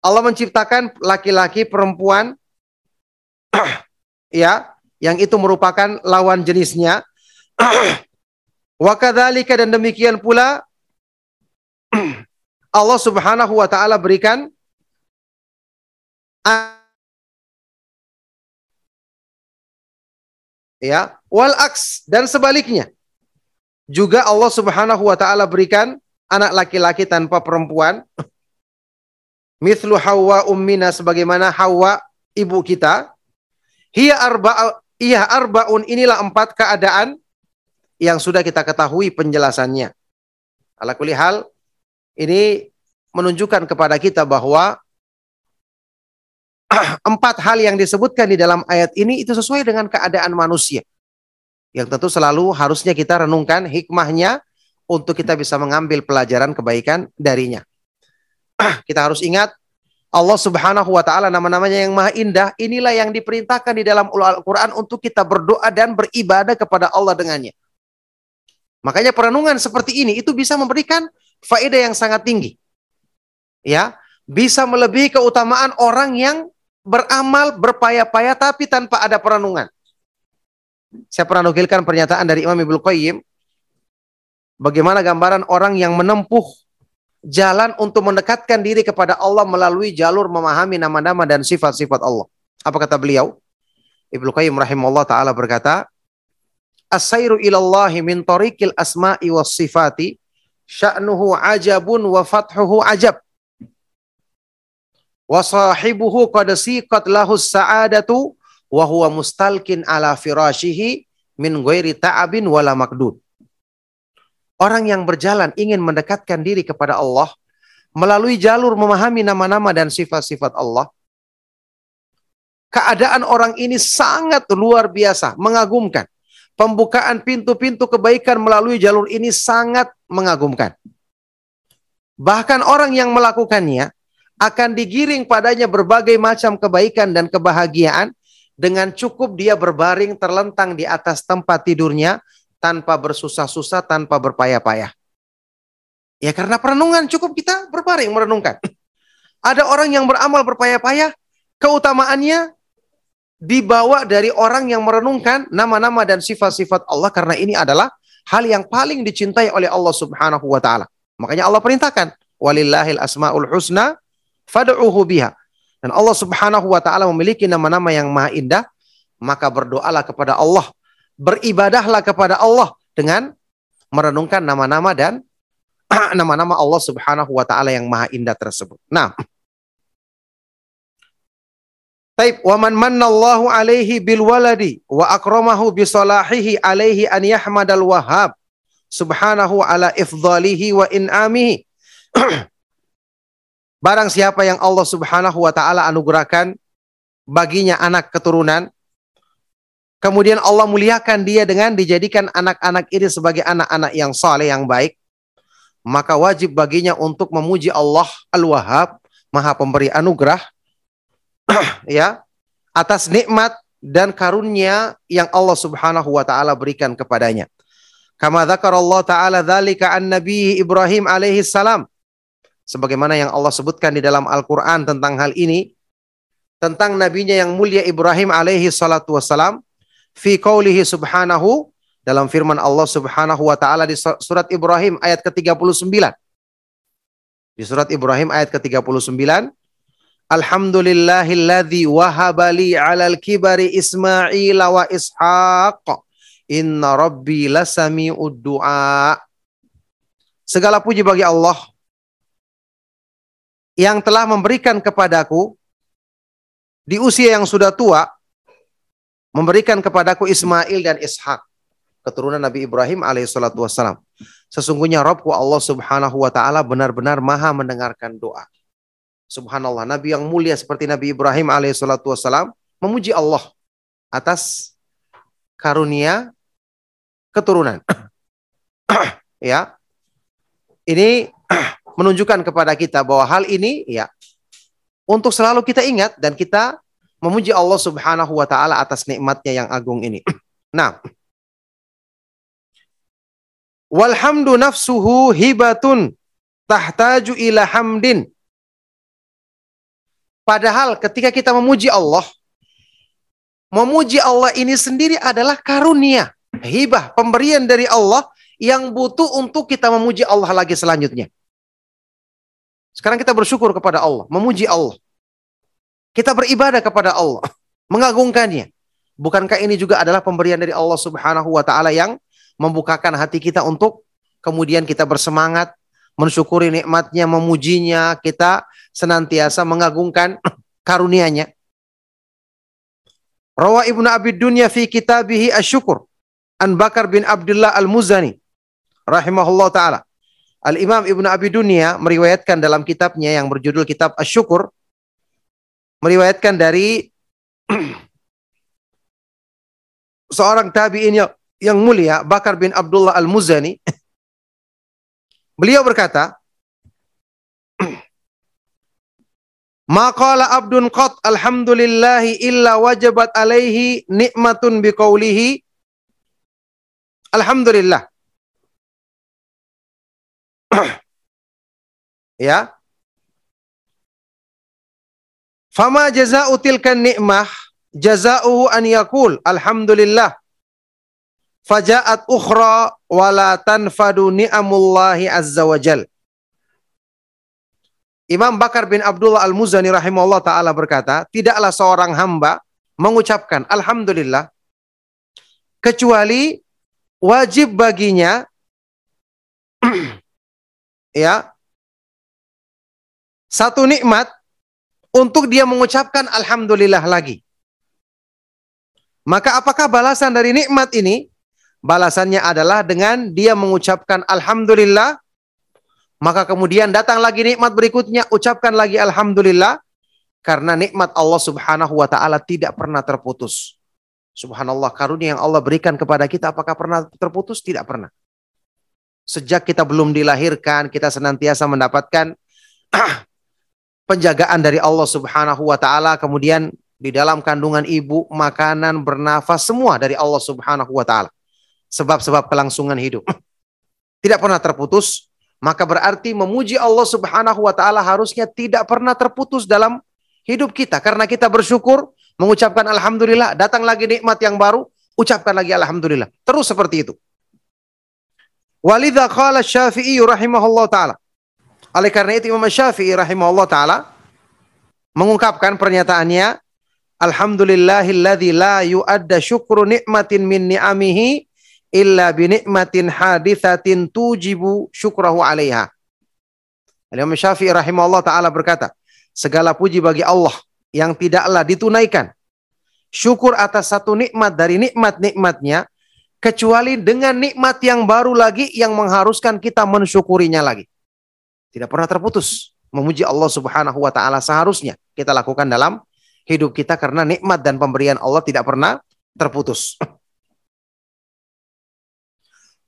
Allah menciptakan laki-laki, perempuan, ya, yang itu merupakan lawan jenisnya. Wa dan demikian pula Allah Subhanahu wa taala berikan ya wal aks dan sebaliknya juga Allah Subhanahu wa taala berikan anak laki-laki tanpa perempuan mithlu Hawa ummina sebagaimana Hawa ibu kita hiya arba iya arbaun inilah empat keadaan yang sudah kita ketahui penjelasannya ala hal ini menunjukkan kepada kita bahwa empat hal yang disebutkan di dalam ayat ini itu sesuai dengan keadaan manusia. Yang tentu selalu harusnya kita renungkan hikmahnya untuk kita bisa mengambil pelajaran kebaikan darinya. kita harus ingat Allah Subhanahu wa taala nama-namanya yang maha indah, inilah yang diperintahkan di dalam Al-Qur'an untuk kita berdoa dan beribadah kepada Allah dengannya. Makanya perenungan seperti ini itu bisa memberikan faedah yang sangat tinggi. Ya, bisa melebihi keutamaan orang yang beramal berpaya-paya tapi tanpa ada perenungan. Saya pernah nukilkan pernyataan dari Imam Ibnu Qayyim bagaimana gambaran orang yang menempuh jalan untuk mendekatkan diri kepada Allah melalui jalur memahami nama-nama dan sifat-sifat Allah. Apa kata beliau? Ibnu Qayyim rahimahullah taala berkata, "As-sairu ilallahi min tariqil asma'i was sifati sya'nuhu ajabun wa fathuhu ajab. Wa sahibuhu qad siqat lahu sa'adatu wa huwa mustalkin ala firashihi min ghairi ta'abin wala makdud. Orang yang berjalan ingin mendekatkan diri kepada Allah melalui jalur memahami nama-nama dan sifat-sifat Allah. Keadaan orang ini sangat luar biasa, mengagumkan. Pembukaan pintu-pintu kebaikan melalui jalur ini sangat mengagumkan. Bahkan orang yang melakukannya akan digiring padanya berbagai macam kebaikan dan kebahagiaan dengan cukup dia berbaring terlentang di atas tempat tidurnya tanpa bersusah-susah, tanpa berpayah-payah. Ya karena perenungan cukup kita berbaring merenungkan. Ada orang yang beramal berpayah-payah, keutamaannya dibawa dari orang yang merenungkan nama-nama dan sifat-sifat Allah karena ini adalah hal yang paling dicintai oleh Allah Subhanahu wa taala. Makanya Allah perintahkan, "Walillahil asmaul husna fad'uhu biha." Dan Allah Subhanahu wa taala memiliki nama-nama yang maha indah, maka berdoalah kepada Allah, beribadahlah kepada Allah dengan merenungkan nama-nama dan nama-nama Allah Subhanahu wa taala yang maha indah tersebut. Nah, Taib wa man mannallahu alaihi bil waladi wa akramahu bi salahihi alaihi an yahmadal wahhab subhanahu ala ifdalihi wa in'amihi. Barang siapa yang Allah Subhanahu wa taala anugerahkan baginya anak keturunan kemudian Allah muliakan dia dengan dijadikan anak-anak ini sebagai anak-anak yang saleh yang baik maka wajib baginya untuk memuji Allah Al-Wahhab, Maha Pemberi anugerah ya atas nikmat dan karunia yang Allah Subhanahu wa taala berikan kepadanya. Kama Allah taala dzalika an Nabi Ibrahim alaihi salam. Sebagaimana yang Allah sebutkan di dalam Al-Qur'an tentang hal ini tentang nabinya yang mulia Ibrahim alaihi salatu wassalam fi qaulihi subhanahu dalam firman Allah Subhanahu wa taala di surat Ibrahim ayat ke-39. Di surat Ibrahim ayat ke-39, Alhamdulillahilladzi wahaba li 'alal kibari Ismail wa Ishaq. Inna rabbi lasami'ud du'a. Segala puji bagi Allah yang telah memberikan kepadaku di usia yang sudah tua memberikan kepadaku Ismail dan Ishak keturunan Nabi Ibrahim alaihissalatu wassalam. Sesungguhnya Robku Allah subhanahu wa ta'ala benar-benar maha mendengarkan doa. Subhanallah, Nabi yang mulia seperti Nabi Ibrahim alaihissalatu wassalam memuji Allah atas karunia keturunan. ya, ini menunjukkan kepada kita bahwa hal ini ya untuk selalu kita ingat dan kita memuji Allah Subhanahu wa taala atas nikmatnya yang agung ini. Nah, Walhamdu nafsuhu hibatun tahtaju ila hamdin. Padahal ketika kita memuji Allah, memuji Allah ini sendiri adalah karunia, hibah, pemberian dari Allah yang butuh untuk kita memuji Allah lagi selanjutnya. Sekarang kita bersyukur kepada Allah, memuji Allah. Kita beribadah kepada Allah, mengagungkannya. Bukankah ini juga adalah pemberian dari Allah Subhanahu wa taala yang membukakan hati kita untuk kemudian kita bersemangat mensyukuri nikmatnya, memujinya, kita senantiasa mengagungkan karunia-Nya. Rawa Ibnu Abi Dunya fi kitabihi Asy-Syukur an Bakar bin Abdullah Al-Muzani rahimahullah taala. Al-Imam Ibnu Abi Dunya meriwayatkan dalam kitabnya yang berjudul Kitab Asy-Syukur meriwayatkan dari seorang tabi'in yang yang mulia Bakar bin Abdullah Al-Muzani beliau berkata Maqala abdun qat alhamdulillahi illa wajabat alaihi nikmatun biqaulihi Alhamdulillah. ya. Fama jaza'u tilkan ni'mah jaza'uhu an yakul alhamdulillah Faja'at ukhra wala tanfadu ni'amullahi azza wa jal. Imam Bakar bin Abdullah Al-Muzani rahimahullah ta'ala berkata, tidaklah seorang hamba mengucapkan Alhamdulillah, kecuali wajib baginya ya satu nikmat untuk dia mengucapkan alhamdulillah lagi. Maka apakah balasan dari nikmat ini? balasannya adalah dengan dia mengucapkan alhamdulillah maka kemudian datang lagi nikmat berikutnya ucapkan lagi alhamdulillah karena nikmat Allah Subhanahu wa taala tidak pernah terputus. Subhanallah karunia yang Allah berikan kepada kita apakah pernah terputus? Tidak pernah. Sejak kita belum dilahirkan kita senantiasa mendapatkan penjagaan dari Allah Subhanahu wa taala kemudian di dalam kandungan ibu makanan bernafas semua dari Allah Subhanahu wa taala sebab-sebab kelangsungan hidup. Tidak pernah terputus, maka berarti memuji Allah Subhanahu wa taala harusnya tidak pernah terputus dalam hidup kita karena kita bersyukur, mengucapkan alhamdulillah, datang lagi nikmat yang baru, ucapkan lagi alhamdulillah. Terus seperti itu. Walidha qala Syafi'i rahimahullah taala. Oleh karena itu Imam Syafi'i rahimahullah taala mengungkapkan pernyataannya Alhamdulillahilladzi la yu'adda syukru nikmatin min ni'amihi illa binikmatin hadithatin tujibu syukrahu alaiha. Imam Syafi'i rahimahullah taala berkata, segala puji bagi Allah yang tidaklah ditunaikan syukur atas satu nikmat dari nikmat-nikmatnya kecuali dengan nikmat yang baru lagi yang mengharuskan kita mensyukurinya lagi. Tidak pernah terputus memuji Allah Subhanahu wa taala seharusnya kita lakukan dalam hidup kita karena nikmat dan pemberian Allah tidak pernah terputus.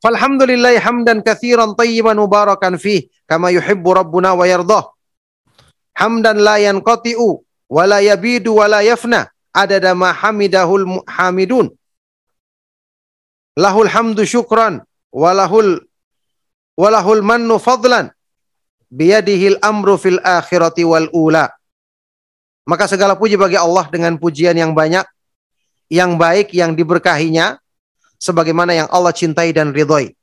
Falhamdulillahi hamdan kathiran tayyiban mubarakan fih kama yuhibbu rabbuna wa yardah. Hamdan la yanqati'u wa la yabidu wa la yafna adada ma hamidahul hamidun. Lahul hamdu syukran walahul walahul mannu fadlan biyadihil amru fil akhirati wal ula. Maka segala puji bagi Allah dengan pujian yang banyak, yang baik, yang diberkahinya, sebagaimana yang Allah cintai dan ridhoi.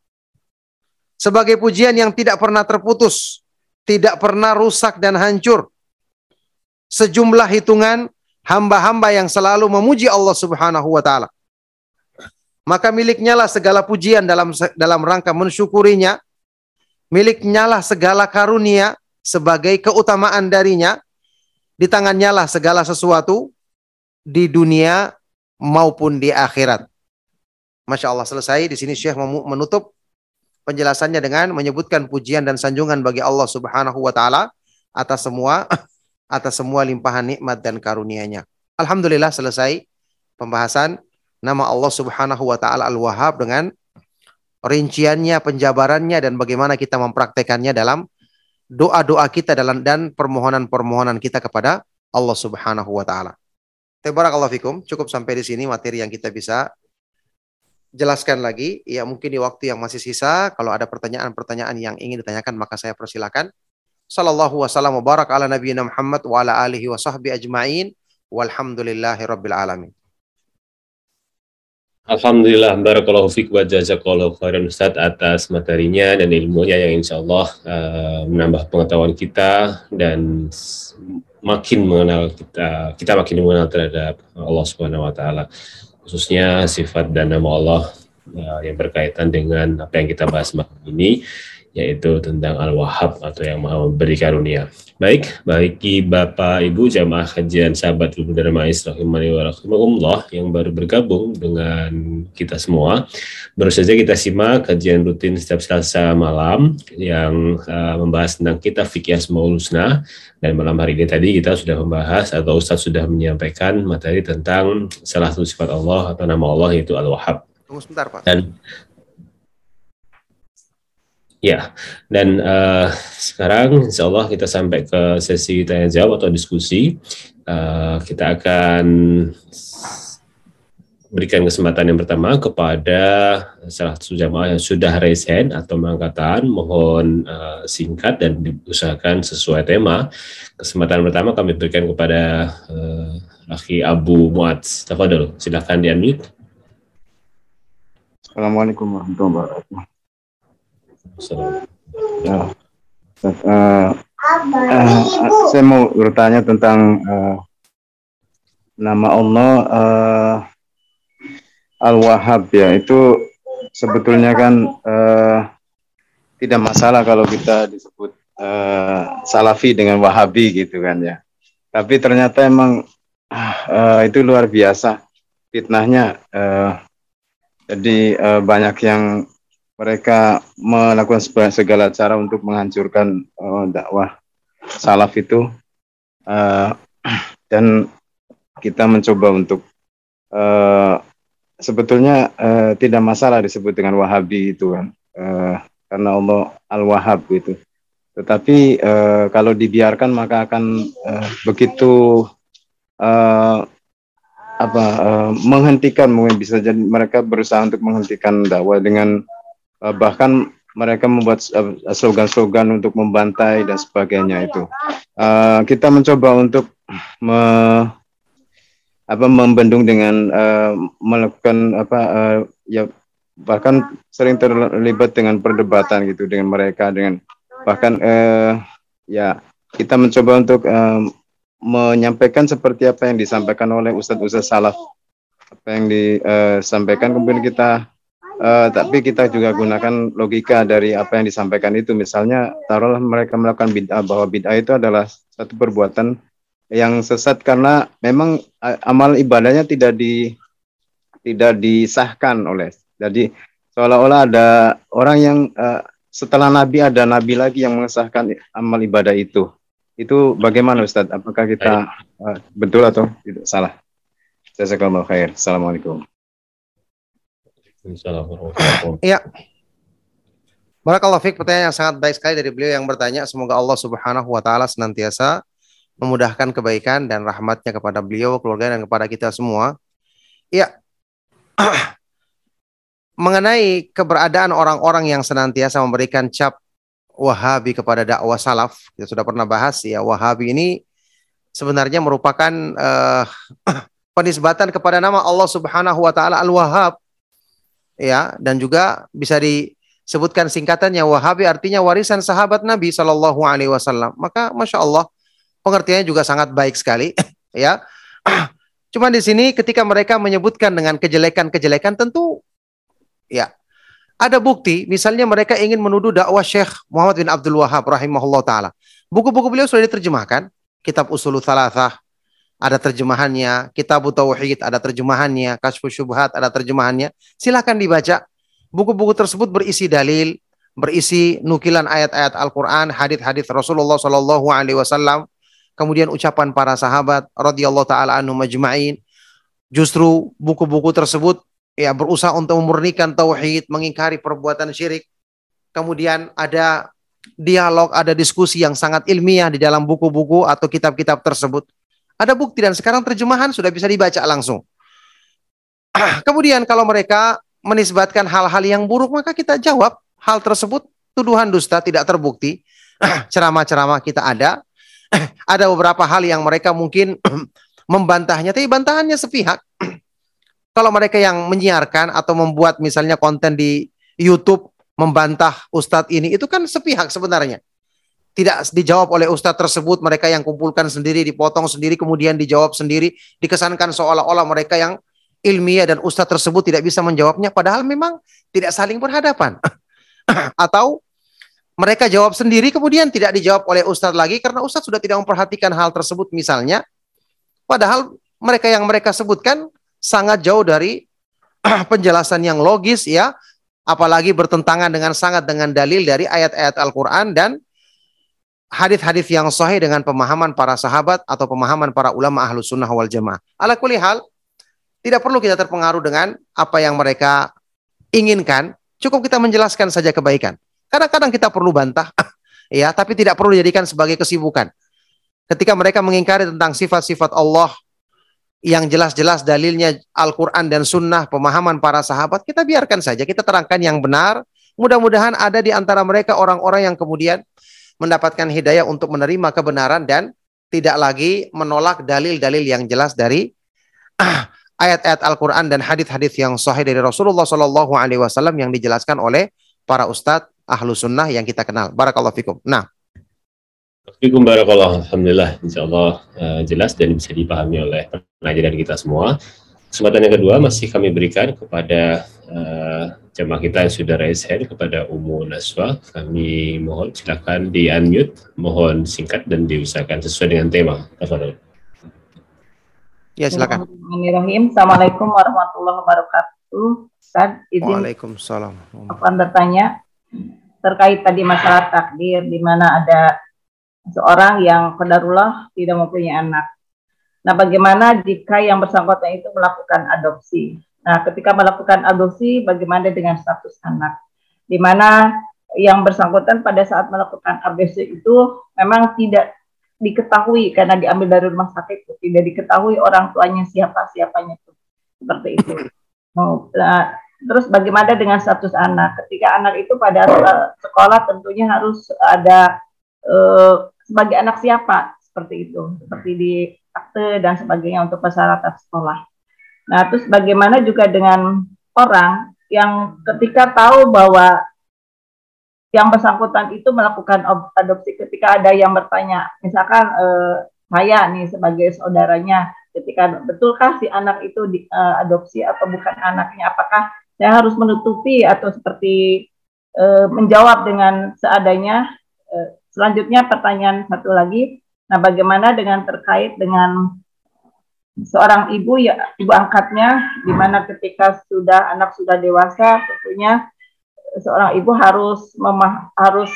Sebagai pujian yang tidak pernah terputus, tidak pernah rusak dan hancur. Sejumlah hitungan hamba-hamba yang selalu memuji Allah Subhanahu wa taala. Maka miliknya lah segala pujian dalam dalam rangka mensyukurinya. Miliknya lah segala karunia sebagai keutamaan darinya di tangannya lah segala sesuatu di dunia maupun di akhirat. Masya Allah selesai. Di sini Syekh menutup penjelasannya dengan menyebutkan pujian dan sanjungan bagi Allah Subhanahu wa taala atas semua atas semua limpahan nikmat dan karunia-Nya. Alhamdulillah selesai pembahasan nama Allah Subhanahu wa taala Al-Wahhab dengan rinciannya, penjabarannya dan bagaimana kita mempraktekannya dalam doa-doa kita dalam dan permohonan-permohonan kita kepada Allah Subhanahu wa taala. Tabarakallahu fikum. Cukup sampai di sini materi yang kita bisa jelaskan lagi. Ya mungkin di waktu yang masih sisa kalau ada pertanyaan-pertanyaan yang ingin ditanyakan maka saya persilakan. Sallallahu wasallam wa barak ala nabiyina Muhammad wa ala alihi wa sahbi ajma'in. Walhamdulillahi rabbil alamin. Alhamdulillah, barakallahu fiq wa jazakallahu khairan Ustaz atas materinya dan ilmunya yang insya Allah uh, menambah pengetahuan kita dan makin mengenal kita, kita makin mengenal terhadap Allah Subhanahu wa taala. Khususnya sifat dan nama Allah uh, yang berkaitan dengan apa yang kita bahas malam ini yaitu tentang Al-Wahhab atau yang Maha memberi karunia. Baik, bagi Bapak Ibu jamaah kajian sahabat Ibu Darmais rahimani wa yang baru bergabung dengan kita semua. Baru saja kita simak kajian rutin setiap Selasa malam yang uh, membahas tentang kitab fikih Asmaul Husna dan malam hari ini tadi kita sudah membahas atau Ustaz sudah menyampaikan materi tentang salah satu sifat Allah atau nama Allah yaitu Al-Wahhab. Tunggu sebentar, Pak. Dan Ya, dan uh, sekarang insya Allah kita sampai ke sesi tanya jawab atau diskusi. Uh, kita akan berikan kesempatan yang pertama kepada salah satu jamaah yang sudah raise hand atau mengangkatan, mohon uh, singkat dan diusahakan sesuai tema. Kesempatan pertama kami berikan kepada uh, Abu Muad. Tafadol, silakan di-unmute. Assalamualaikum warahmatullahi wabarakatuh. Ya. Uh, uh, saya mau bertanya tentang uh, nama Allah uh, Al-Wahhab ya itu sebetulnya kan uh, tidak masalah kalau kita disebut uh, Salafi dengan Wahabi gitu kan ya. Tapi ternyata emang uh, itu luar biasa fitnahnya. Uh, jadi uh, banyak yang mereka melakukan segala cara untuk menghancurkan uh, dakwah salaf itu. Uh, dan kita mencoba untuk uh, sebetulnya uh, tidak masalah disebut dengan Wahabi itu kan. Uh, karena Allah Al-Wahhab gitu. Tetapi uh, kalau dibiarkan maka akan uh, begitu uh, apa uh, menghentikan. Mungkin bisa jadi mereka berusaha untuk menghentikan dakwah dengan uh, bahkan mereka membuat slogan-slogan untuk membantai dan sebagainya itu. Uh, kita mencoba untuk me, apa membendung dengan uh, melakukan apa uh, ya bahkan sering terlibat dengan perdebatan gitu dengan mereka dengan bahkan uh, ya kita mencoba untuk uh, menyampaikan seperti apa yang disampaikan oleh ustadz-ustadz salaf apa yang disampaikan kemudian kita Uh, tapi kita juga gunakan logika dari apa yang disampaikan itu. Misalnya, taruhlah mereka melakukan bid'ah bahwa bid'ah itu adalah satu perbuatan yang sesat karena memang uh, amal ibadahnya tidak di tidak disahkan oleh. Jadi seolah-olah ada orang yang uh, setelah Nabi ada Nabi lagi yang mengesahkan amal ibadah itu. Itu bagaimana Ustadz? Apakah kita uh, betul atau tidak salah? Jazakallahu khair. Assalamualaikum. Iya. Barakallahu fiqh pertanyaan yang sangat baik sekali dari beliau yang bertanya semoga Allah Subhanahu wa taala senantiasa memudahkan kebaikan dan rahmatnya kepada beliau, keluarga dan kepada kita semua. Iya. mengenai keberadaan orang-orang yang senantiasa memberikan cap Wahabi kepada dakwah salaf, kita sudah pernah bahas ya Wahabi ini sebenarnya merupakan uh, penisbatan kepada nama Allah Subhanahu wa taala Al-Wahhab. Ya, dan juga bisa disebutkan singkatannya Wahabi artinya warisan sahabat Nabi Shallallahu alaihi wasallam. Maka Masya Allah pengertiannya juga sangat baik sekali ya. Cuma di sini ketika mereka menyebutkan dengan kejelekan-kejelekan tentu ya ada bukti, misalnya mereka ingin menuduh dakwah Syekh Muhammad bin Abdul Wahab rahimahullah taala. Buku-buku beliau sudah diterjemahkan, kitab Usul Thalathah ada terjemahannya, kitab Tauhid ada terjemahannya, Kasfu Syubhat ada terjemahannya. Silakan dibaca. Buku-buku tersebut berisi dalil, berisi nukilan ayat-ayat Al-Qur'an, hadis-hadis Rasulullah Shallallahu alaihi wasallam, kemudian ucapan para sahabat radhiyallahu taala anhum majma'in. Justru buku-buku tersebut ya berusaha untuk memurnikan tauhid, mengingkari perbuatan syirik. Kemudian ada dialog, ada diskusi yang sangat ilmiah di dalam buku-buku atau kitab-kitab tersebut. Ada bukti dan sekarang terjemahan sudah bisa dibaca langsung. Kemudian kalau mereka menisbatkan hal-hal yang buruk maka kita jawab hal tersebut tuduhan dusta tidak terbukti. Ceramah-ceramah kita ada. ada beberapa hal yang mereka mungkin membantahnya tapi bantahannya sepihak kalau mereka yang menyiarkan atau membuat misalnya konten di YouTube membantah ustadz ini itu kan sepihak sebenarnya. Tidak dijawab oleh ustadz tersebut, mereka yang kumpulkan sendiri, dipotong sendiri, kemudian dijawab sendiri, dikesankan seolah-olah mereka yang ilmiah dan ustadz tersebut tidak bisa menjawabnya, padahal memang tidak saling berhadapan. Atau mereka jawab sendiri, kemudian tidak dijawab oleh ustadz lagi karena ustadz sudah tidak memperhatikan hal tersebut misalnya. Padahal mereka yang mereka sebutkan sangat jauh dari penjelasan yang logis ya, apalagi bertentangan dengan sangat dengan dalil dari ayat-ayat Al-Qur'an dan hadis-hadis yang sahih dengan pemahaman para sahabat atau pemahaman para ulama ahlu sunnah wal jamaah. Ala kulli hal, tidak perlu kita terpengaruh dengan apa yang mereka inginkan, cukup kita menjelaskan saja kebaikan. Kadang-kadang kita perlu bantah, ya, tapi tidak perlu dijadikan sebagai kesibukan. Ketika mereka mengingkari tentang sifat-sifat Allah, yang jelas-jelas dalilnya Al-Quran dan Sunnah, pemahaman para sahabat, kita biarkan saja, kita terangkan yang benar. Mudah-mudahan ada di antara mereka orang-orang yang kemudian mendapatkan hidayah untuk menerima kebenaran dan tidak lagi menolak dalil-dalil yang jelas dari ayat-ayat Al-Quran dan hadis-hadis yang sahih dari Rasulullah Shallallahu Alaihi Wasallam yang dijelaskan oleh para ustadz ahlu sunnah yang kita kenal. Barakallahu fikum. Nah, Assalamualaikum warahmatullahi Alhamdulillah, insya Allah uh, jelas dan bisa dipahami oleh pelajaran kita semua. Kesempatan yang kedua masih kami berikan kepada uh, jemaah kita yang sudah raise hand kepada Umu Naswa. Kami mohon silakan di unmute, mohon singkat dan diusahakan sesuai dengan tema. Tafadhol. Ya silakan. Assalamualaikum warahmatullahi wabarakatuh. Ustaz, izin Waalaikumsalam. Akan bertanya terkait tadi masalah takdir di mana ada seorang yang kedarullah tidak mempunyai anak. Nah, bagaimana jika yang bersangkutan itu melakukan adopsi? Nah, ketika melakukan adopsi, bagaimana dengan status anak? Di mana yang bersangkutan pada saat melakukan adopsi itu memang tidak diketahui karena diambil dari rumah sakit, tidak diketahui orang tuanya siapa siapanya itu seperti itu. Nah, terus bagaimana dengan status anak? Ketika anak itu pada sekolah tentunya harus ada eh, sebagai anak siapa seperti itu seperti di akte dan sebagainya untuk persyaratan sekolah. Nah terus bagaimana juga dengan orang yang ketika tahu bahwa yang bersangkutan itu melakukan adopsi ketika ada yang bertanya misalkan eh, saya nih sebagai saudaranya ketika betulkah si anak itu di, uh, adopsi atau bukan anaknya? Apakah saya harus menutupi atau seperti uh, menjawab dengan seadanya? Uh, Selanjutnya pertanyaan satu lagi, nah bagaimana dengan terkait dengan seorang ibu ya ibu angkatnya di mana ketika sudah anak sudah dewasa tentunya seorang ibu harus memah, harus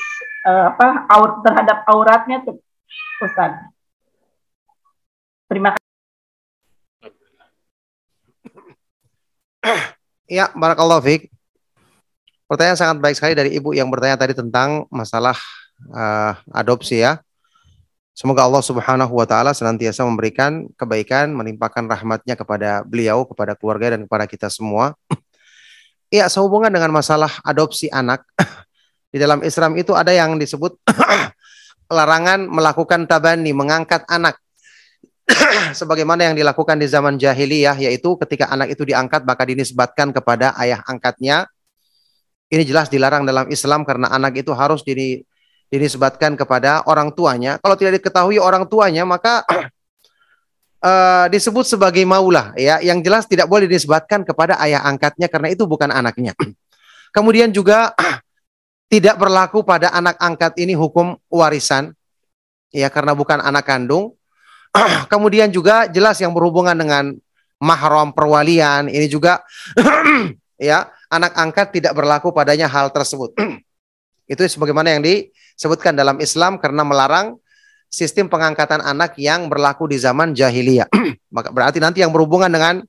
uh, apa aur, terhadap auratnya tuh. Terima kasih. Ya, barakallahu fiik. Pertanyaan sangat baik sekali dari ibu yang bertanya tadi tentang masalah uh, adopsi ya. Semoga Allah Subhanahu wa taala senantiasa memberikan kebaikan, menimpakan rahmatnya kepada beliau, kepada keluarga dan kepada kita semua. ya sehubungan dengan masalah adopsi anak di dalam Islam itu ada yang disebut larangan melakukan tabani, mengangkat anak. Sebagaimana yang dilakukan di zaman jahiliyah, yaitu ketika anak itu diangkat maka dinisbatkan kepada ayah angkatnya. Ini jelas dilarang dalam Islam karena anak itu harus dini, dinisbatkan kepada orang tuanya. Kalau tidak diketahui orang tuanya, maka uh, disebut sebagai maulah ya yang jelas tidak boleh dinisbatkan kepada ayah angkatnya karena itu bukan anaknya. Kemudian juga tidak berlaku pada anak angkat ini hukum warisan ya karena bukan anak kandung. Kemudian juga jelas yang berhubungan dengan mahram perwalian ini juga ya anak angkat tidak berlaku padanya hal tersebut. Itu sebagaimana yang disebutkan dalam Islam karena melarang sistem pengangkatan anak yang berlaku di zaman jahiliyah. Maka berarti nanti yang berhubungan dengan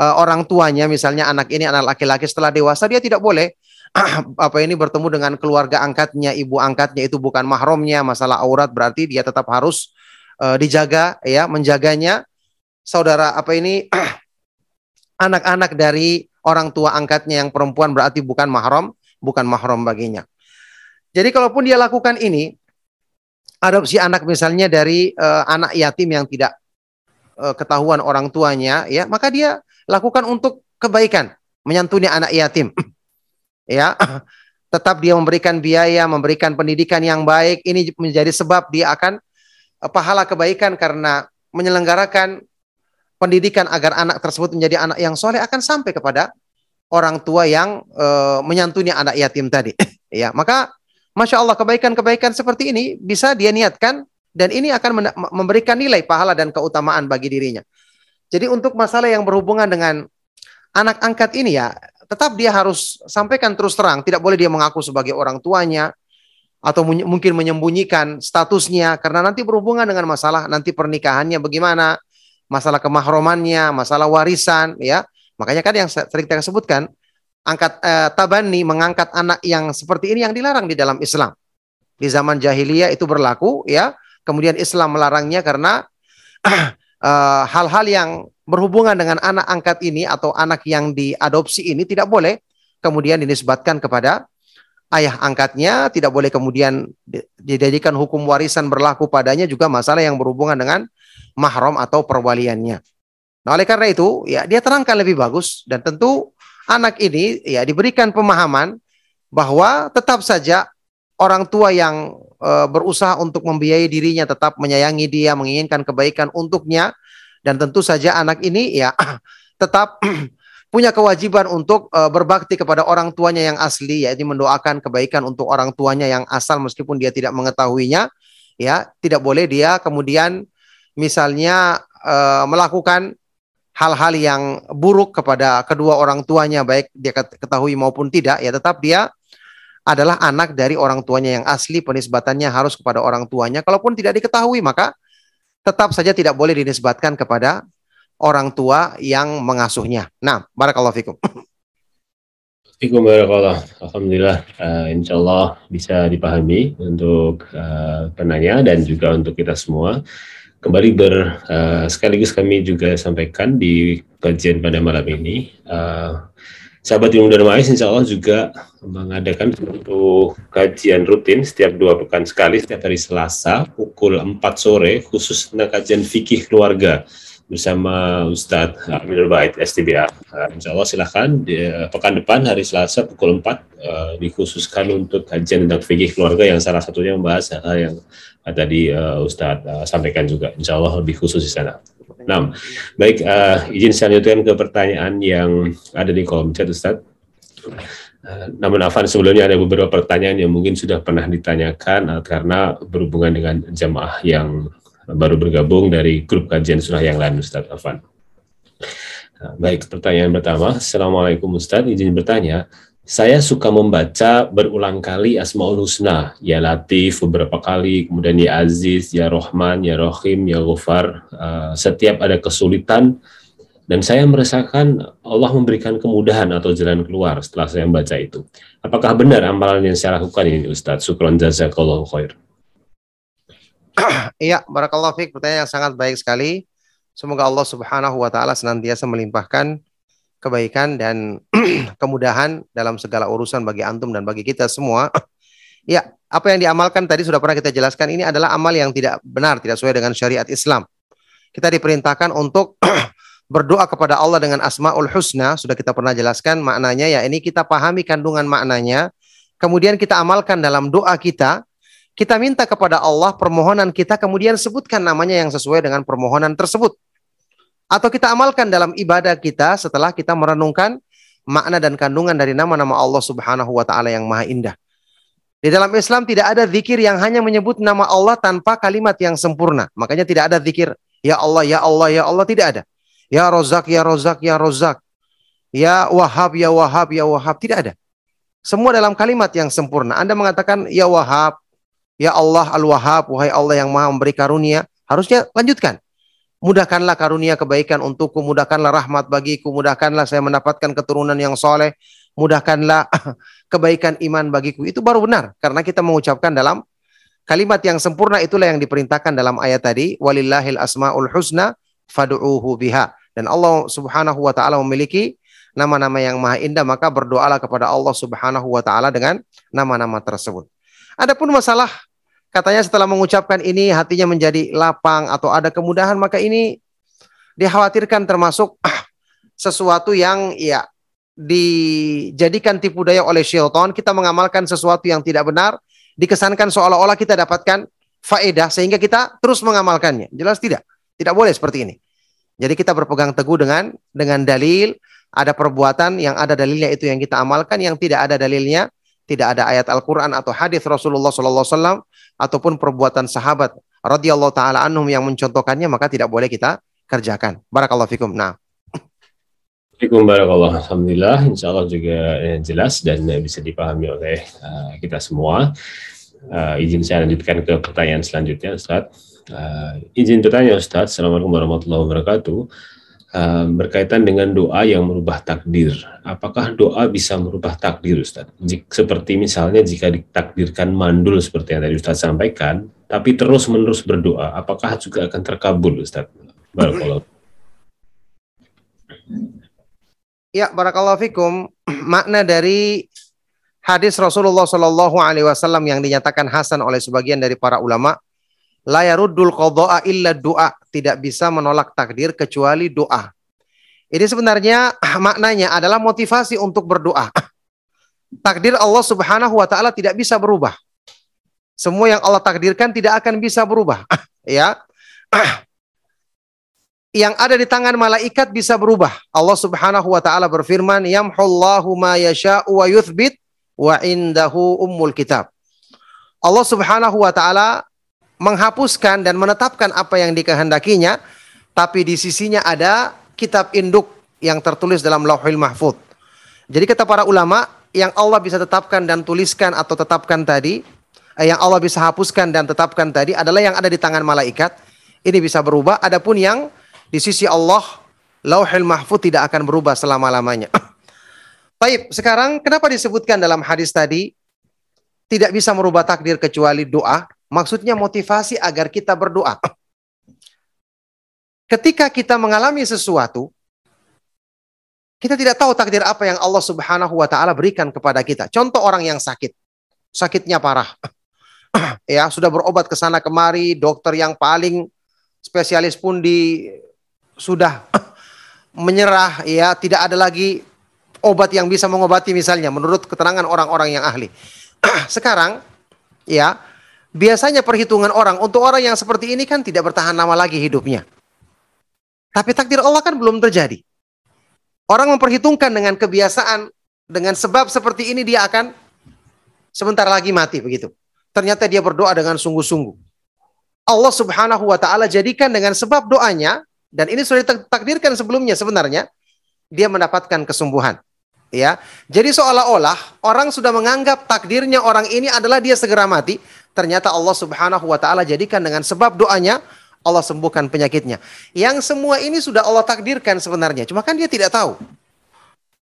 uh, orang tuanya, misalnya anak ini anak laki-laki setelah dewasa dia tidak boleh apa ini bertemu dengan keluarga angkatnya, ibu angkatnya itu bukan mahramnya, masalah aurat berarti dia tetap harus uh, dijaga ya, menjaganya. Saudara apa ini anak-anak dari orang tua angkatnya yang perempuan berarti bukan mahram, bukan mahram baginya. Jadi kalaupun dia lakukan ini, adopsi anak misalnya dari uh, anak yatim yang tidak uh, ketahuan orang tuanya ya maka dia lakukan untuk kebaikan menyantuni anak yatim. Ya tetap dia memberikan biaya memberikan pendidikan yang baik ini menjadi sebab dia akan uh, pahala kebaikan karena menyelenggarakan pendidikan agar anak tersebut menjadi anak yang soleh akan sampai kepada orang tua yang uh, menyantuni anak yatim tadi. Ya maka Masya Allah kebaikan-kebaikan seperti ini bisa dia niatkan dan ini akan memberikan nilai pahala dan keutamaan bagi dirinya. Jadi untuk masalah yang berhubungan dengan anak angkat ini ya tetap dia harus sampaikan terus terang, tidak boleh dia mengaku sebagai orang tuanya atau mungkin menyembunyikan statusnya karena nanti berhubungan dengan masalah nanti pernikahannya bagaimana, masalah kemahromannya, masalah warisan ya. Makanya kan yang sering kita sebutkan angkat eh, tabani mengangkat anak yang seperti ini yang dilarang di dalam Islam. Di zaman jahiliyah itu berlaku ya. Kemudian Islam melarangnya karena eh, hal-hal uh, yang berhubungan dengan anak angkat ini atau anak yang diadopsi ini tidak boleh kemudian dinisbatkan kepada ayah angkatnya, tidak boleh kemudian dijadikan hukum warisan berlaku padanya juga masalah yang berhubungan dengan mahram atau perwaliannya. Nah, oleh karena itu, ya dia terangkan lebih bagus dan tentu anak ini ya diberikan pemahaman bahwa tetap saja orang tua yang e, berusaha untuk membiayai dirinya tetap menyayangi dia, menginginkan kebaikan untuknya. Dan tentu saja anak ini ya tetap punya kewajiban untuk e, berbakti kepada orang tuanya yang asli yaitu mendoakan kebaikan untuk orang tuanya yang asal meskipun dia tidak mengetahuinya ya. Tidak boleh dia kemudian misalnya e, melakukan hal-hal yang buruk kepada kedua orang tuanya baik dia ketahui maupun tidak ya tetap dia adalah anak dari orang tuanya yang asli penisbatannya harus kepada orang tuanya kalaupun tidak diketahui maka tetap saja tidak boleh dinisbatkan kepada orang tua yang mengasuhnya. Nah, barakallahu fikum. Fikum barakallah. Alhamdulillah uh, insya Allah bisa dipahami untuk uh, penanya dan juga untuk kita semua kembali ber uh, sekaligus kami juga sampaikan di kajian pada malam ini uh, sahabat ilmu dan mais insya Allah juga mengadakan satu kajian rutin setiap dua pekan sekali setiap hari Selasa pukul 4 sore khusus tentang kajian fikih keluarga bersama Ustadz Aminul Bait STBA. Uh, insya Allah silahkan di, uh, pekan depan hari Selasa pukul 4 uh, dikhususkan untuk kajian tentang fikih keluarga yang salah satunya membahas hal yang uh, tadi uh, Ustadz uh, sampaikan juga. Insya Allah lebih khusus di sana. Nah, baik uh, izin saya lanjutkan ke pertanyaan yang ada di kolom chat Ustadz. Uh, namun Afan sebelumnya ada beberapa pertanyaan yang mungkin sudah pernah ditanyakan uh, karena berhubungan dengan jamaah yang baru bergabung dari grup kajian surah yang lain Ustaz Afan. Nah, baik, pertanyaan pertama. Assalamualaikum Ustaz, izin bertanya. Saya suka membaca berulang kali Asmaul Husna, ya Latif beberapa kali, kemudian ya Aziz, ya Rohman, ya Rohim, ya Ghafar. Uh, setiap ada kesulitan, dan saya merasakan Allah memberikan kemudahan atau jalan keluar setelah saya membaca itu. Apakah benar amalan yang saya lakukan ini Ustaz? Syukron jazakallahu khair. Iya, barakallahu fiik. Pertanyaan yang sangat baik sekali. Semoga Allah Subhanahu wa taala senantiasa melimpahkan kebaikan dan kemudahan dalam segala urusan bagi antum dan bagi kita semua. ya, apa yang diamalkan tadi sudah pernah kita jelaskan ini adalah amal yang tidak benar, tidak sesuai dengan syariat Islam. Kita diperintahkan untuk berdoa kepada Allah dengan Asmaul Husna, sudah kita pernah jelaskan maknanya ya ini kita pahami kandungan maknanya, kemudian kita amalkan dalam doa kita, kita minta kepada Allah permohonan kita, kemudian sebutkan namanya yang sesuai dengan permohonan tersebut atau kita amalkan dalam ibadah kita setelah kita merenungkan makna dan kandungan dari nama-nama Allah Subhanahu wa taala yang maha indah. Di dalam Islam tidak ada zikir yang hanya menyebut nama Allah tanpa kalimat yang sempurna. Makanya tidak ada zikir ya Allah ya Allah ya Allah tidak ada. Ya Rozak ya Rozak ya Rozak. Ya Wahab ya Wahab ya Wahab tidak ada. Semua dalam kalimat yang sempurna. Anda mengatakan ya Wahab, ya Allah Al-Wahhab, wahai Allah yang Maha memberi karunia, harusnya lanjutkan. Mudahkanlah karunia kebaikan untukku, mudahkanlah rahmat bagiku, mudahkanlah saya mendapatkan keturunan yang soleh, mudahkanlah kebaikan iman bagiku. Itu baru benar, karena kita mengucapkan dalam kalimat yang sempurna itulah yang diperintahkan dalam ayat tadi, walillahil asmaul husna fad'uhu biha. Dan Allah subhanahu wa ta'ala memiliki nama-nama yang maha indah, maka berdoalah kepada Allah subhanahu wa ta'ala dengan nama-nama tersebut. Adapun masalah Katanya setelah mengucapkan ini hatinya menjadi lapang atau ada kemudahan maka ini dikhawatirkan termasuk sesuatu yang ya dijadikan tipu daya oleh syaitan, kita mengamalkan sesuatu yang tidak benar, dikesankan seolah-olah kita dapatkan faedah sehingga kita terus mengamalkannya. Jelas tidak? Tidak boleh seperti ini. Jadi kita berpegang teguh dengan dengan dalil, ada perbuatan yang ada dalilnya itu yang kita amalkan, yang tidak ada dalilnya, tidak ada ayat Al-Qur'an atau hadis Rasulullah wasallam ataupun perbuatan sahabat radhiyallahu taala anhum yang mencontohkannya maka tidak boleh kita kerjakan. Barakallahu fikum. Nah. Assalamualaikum barakallah. Alhamdulillah insya Allah juga eh, jelas dan eh, bisa dipahami oleh uh, kita semua. Uh, izin saya lanjutkan ke pertanyaan selanjutnya Ustaz. Uh, izin bertanya Ustaz. Assalamualaikum warahmatullahi wabarakatuh berkaitan dengan doa yang merubah takdir. Apakah doa bisa merubah takdir, Ustaz? Seperti misalnya jika ditakdirkan mandul seperti yang tadi Ustaz sampaikan, tapi terus-menerus berdoa, apakah juga akan terkabul, Ustaz? Barakallahu. Ya, barakallahu fikum. Makna dari hadis Rasulullah Shallallahu alaihi wasallam yang dinyatakan hasan oleh sebagian dari para ulama La yaruddul qadha'a illa doa. Tidak bisa menolak takdir kecuali doa. Ini sebenarnya maknanya adalah motivasi untuk berdoa. Takdir Allah Subhanahu wa taala tidak bisa berubah. Semua yang Allah takdirkan tidak akan bisa berubah. ya. Yang ada di tangan malaikat bisa berubah. Allah Subhanahu wa taala berfirman, "Yamhullahu ma yasha'u wa yuthbit wa indahu ummul kitab." Allah Subhanahu wa taala menghapuskan dan menetapkan apa yang dikehendakinya, tapi di sisinya ada kitab induk yang tertulis dalam Lauhul Mahfud. Jadi kata para ulama, yang Allah bisa tetapkan dan tuliskan atau tetapkan tadi, eh, yang Allah bisa hapuskan dan tetapkan tadi adalah yang ada di tangan malaikat. Ini bisa berubah. Adapun yang di sisi Allah, Lauhul Mahfud tidak akan berubah selama-lamanya. Baik, sekarang kenapa disebutkan dalam hadis tadi tidak bisa merubah takdir kecuali doa? Maksudnya motivasi agar kita berdoa. Ketika kita mengalami sesuatu, kita tidak tahu takdir apa yang Allah Subhanahu wa taala berikan kepada kita. Contoh orang yang sakit. Sakitnya parah. ya, sudah berobat ke sana kemari, dokter yang paling spesialis pun di sudah menyerah ya, tidak ada lagi obat yang bisa mengobati misalnya menurut keterangan orang-orang yang ahli. Sekarang ya, Biasanya perhitungan orang untuk orang yang seperti ini kan tidak bertahan lama lagi hidupnya. Tapi takdir Allah kan belum terjadi. Orang memperhitungkan dengan kebiasaan, dengan sebab seperti ini dia akan sebentar lagi mati begitu. Ternyata dia berdoa dengan sungguh-sungguh. Allah Subhanahu wa taala jadikan dengan sebab doanya dan ini sudah ditakdirkan sebelumnya sebenarnya dia mendapatkan kesembuhan. Ya. Jadi seolah-olah orang sudah menganggap takdirnya orang ini adalah dia segera mati, ternyata Allah Subhanahu wa taala jadikan dengan sebab doanya Allah sembuhkan penyakitnya. Yang semua ini sudah Allah takdirkan sebenarnya, cuma kan dia tidak tahu.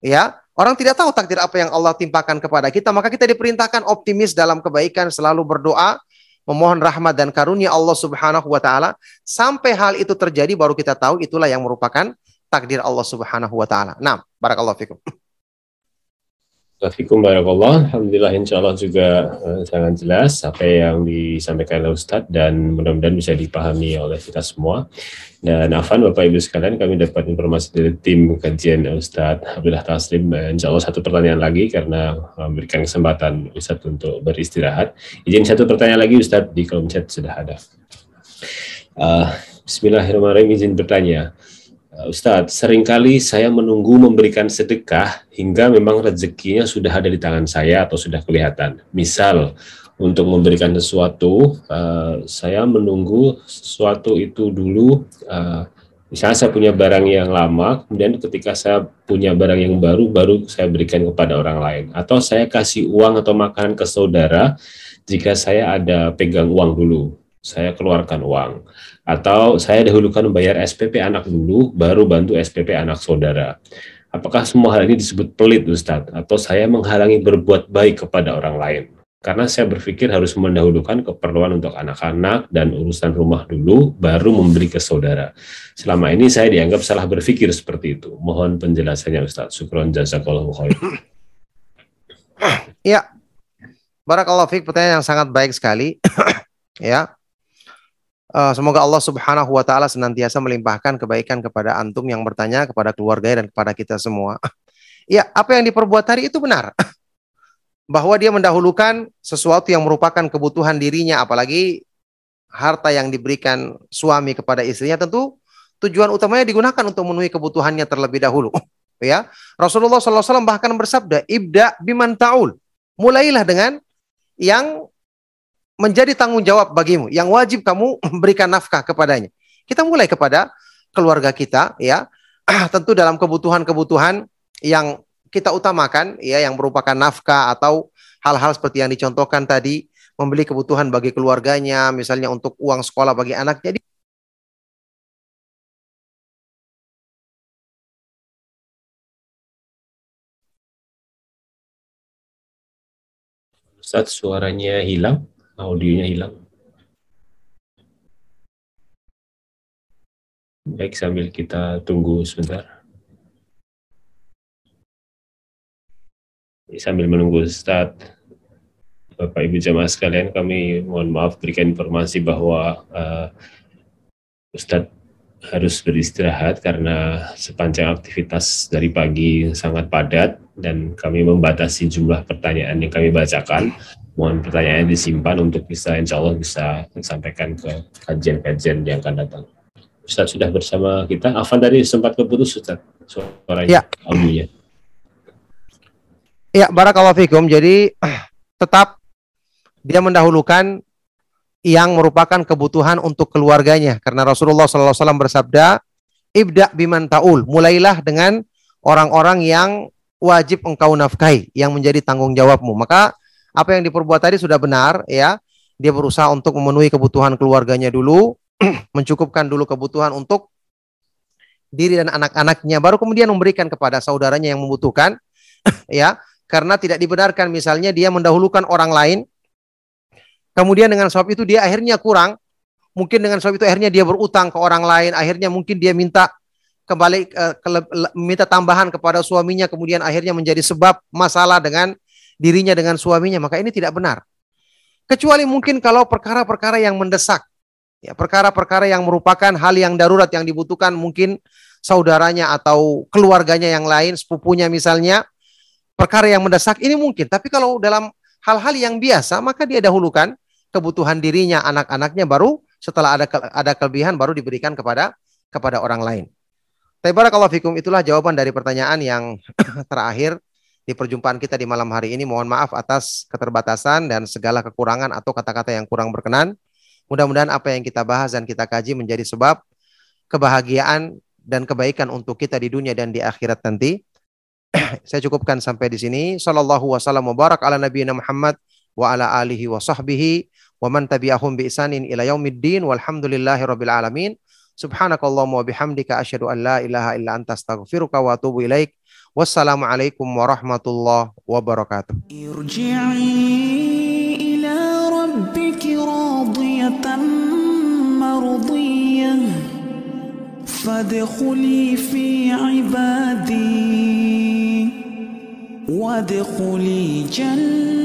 Ya, orang tidak tahu takdir apa yang Allah timpakan kepada kita, maka kita diperintahkan optimis dalam kebaikan, selalu berdoa, memohon rahmat dan karunia Allah Subhanahu wa taala sampai hal itu terjadi baru kita tahu itulah yang merupakan takdir Allah Subhanahu wa taala. Nah, barakallahu fikum. Assalamualaikum warahmatullahi Alhamdulillah insya Allah juga uh, sangat jelas apa yang disampaikan oleh Ustadz dan mudah-mudahan bisa dipahami oleh kita semua. Dan Afan, Bapak Ibu sekalian, kami dapat informasi dari tim kajian Ustadz Abdullah Taslim. Uh, insya Allah satu pertanyaan lagi karena memberikan kesempatan Ustadz untuk beristirahat. Izin satu pertanyaan lagi Ustadz di kolom chat sudah ada. Uh, Bismillahirrahmanirrahim izin bertanya. Uh, Ustadz, sering kali saya menunggu memberikan sedekah hingga memang rezekinya sudah ada di tangan saya atau sudah kelihatan. Misal, untuk memberikan sesuatu, uh, saya menunggu sesuatu itu dulu. Uh, misalnya saya punya barang yang lama, kemudian ketika saya punya barang yang baru, baru saya berikan kepada orang lain. Atau saya kasih uang atau makanan ke saudara jika saya ada pegang uang dulu saya keluarkan uang. Atau saya dahulukan membayar SPP anak dulu, baru bantu SPP anak saudara. Apakah semua hal ini disebut pelit, Ustadz? Atau saya menghalangi berbuat baik kepada orang lain? Karena saya berpikir harus mendahulukan keperluan untuk anak-anak dan urusan rumah dulu, baru memberi ke saudara. Selama ini saya dianggap salah berpikir seperti itu. Mohon penjelasannya, Ustadz. Syukron jazakallahu khair. Ya, Barakallahu fiqh, pertanyaan yang sangat baik sekali. ya, Uh, semoga Allah Subhanahu wa taala senantiasa melimpahkan kebaikan kepada antum yang bertanya, kepada keluarga dan kepada kita semua. ya, apa yang diperbuat tadi itu benar. Bahwa dia mendahulukan sesuatu yang merupakan kebutuhan dirinya apalagi harta yang diberikan suami kepada istrinya tentu tujuan utamanya digunakan untuk memenuhi kebutuhannya terlebih dahulu. ya, Rasulullah SAW bahkan bersabda, "Ibda biman taul." Mulailah dengan yang menjadi tanggung jawab bagimu yang wajib kamu berikan nafkah kepadanya. Kita mulai kepada keluarga kita ya. Tentu dalam kebutuhan-kebutuhan yang kita utamakan ya yang merupakan nafkah atau hal-hal seperti yang dicontohkan tadi membeli kebutuhan bagi keluarganya, misalnya untuk uang sekolah bagi anak. Jadi Saat suaranya hilang audionya hilang. Baik, sambil kita tunggu sebentar. Sambil menunggu start, Bapak Ibu jamaah sekalian, kami mohon maaf berikan informasi bahwa uh, Ustadz harus beristirahat karena sepanjang aktivitas dari pagi sangat padat dan kami membatasi jumlah pertanyaan yang kami bacakan mohon pertanyaannya disimpan untuk bisa insya Allah bisa disampaikan ke kajian-kajian yang akan datang. Ustaz sudah bersama kita. Afan tadi sempat keputus Ustaz suaranya, ya. audionya. Ya, barakallahu fikum. Jadi tetap dia mendahulukan yang merupakan kebutuhan untuk keluarganya karena Rasulullah SAW bersabda ibda biman taul mulailah dengan orang-orang yang wajib engkau nafkahi yang menjadi tanggung jawabmu maka apa yang diperbuat tadi sudah benar ya. Dia berusaha untuk memenuhi kebutuhan keluarganya dulu, mencukupkan dulu kebutuhan untuk diri dan anak-anaknya baru kemudian memberikan kepada saudaranya yang membutuhkan ya karena tidak dibenarkan misalnya dia mendahulukan orang lain kemudian dengan sebab itu dia akhirnya kurang mungkin dengan sebab itu akhirnya dia berutang ke orang lain akhirnya mungkin dia minta kembali uh, ke, minta tambahan kepada suaminya kemudian akhirnya menjadi sebab masalah dengan dirinya dengan suaminya, maka ini tidak benar. Kecuali mungkin kalau perkara-perkara yang mendesak, ya perkara-perkara yang merupakan hal yang darurat yang dibutuhkan mungkin saudaranya atau keluarganya yang lain, sepupunya misalnya, perkara yang mendesak ini mungkin. Tapi kalau dalam hal-hal yang biasa, maka dia dahulukan kebutuhan dirinya, anak-anaknya baru setelah ada ada kelebihan baru diberikan kepada kepada orang lain. Tapi barakallahu fikum itulah jawaban dari pertanyaan yang terakhir di perjumpaan kita di malam hari ini. Mohon maaf atas keterbatasan dan segala kekurangan atau kata-kata yang kurang berkenan. Mudah-mudahan apa yang kita bahas dan kita kaji menjadi sebab kebahagiaan dan kebaikan untuk kita di dunia dan di akhirat nanti. Saya cukupkan sampai di sini. Sallallahu wasallam mubarak ala nabiyina Muhammad wa ala alihi wa sahbihi wa man tabi'ahum bi isanin ila yaumiddin walhamdulillahi rabbil alamin. Subhanakallahumma wa bihamdika asyhadu an la ilaha illa anta astaghfiruka wa atubu ilaik. Wassalamualaikum warahmatullahi wabarakatuh. Irji'i ila rabbiki radiyatan mardiyah فادخلي في عبادي وادخلي جنتي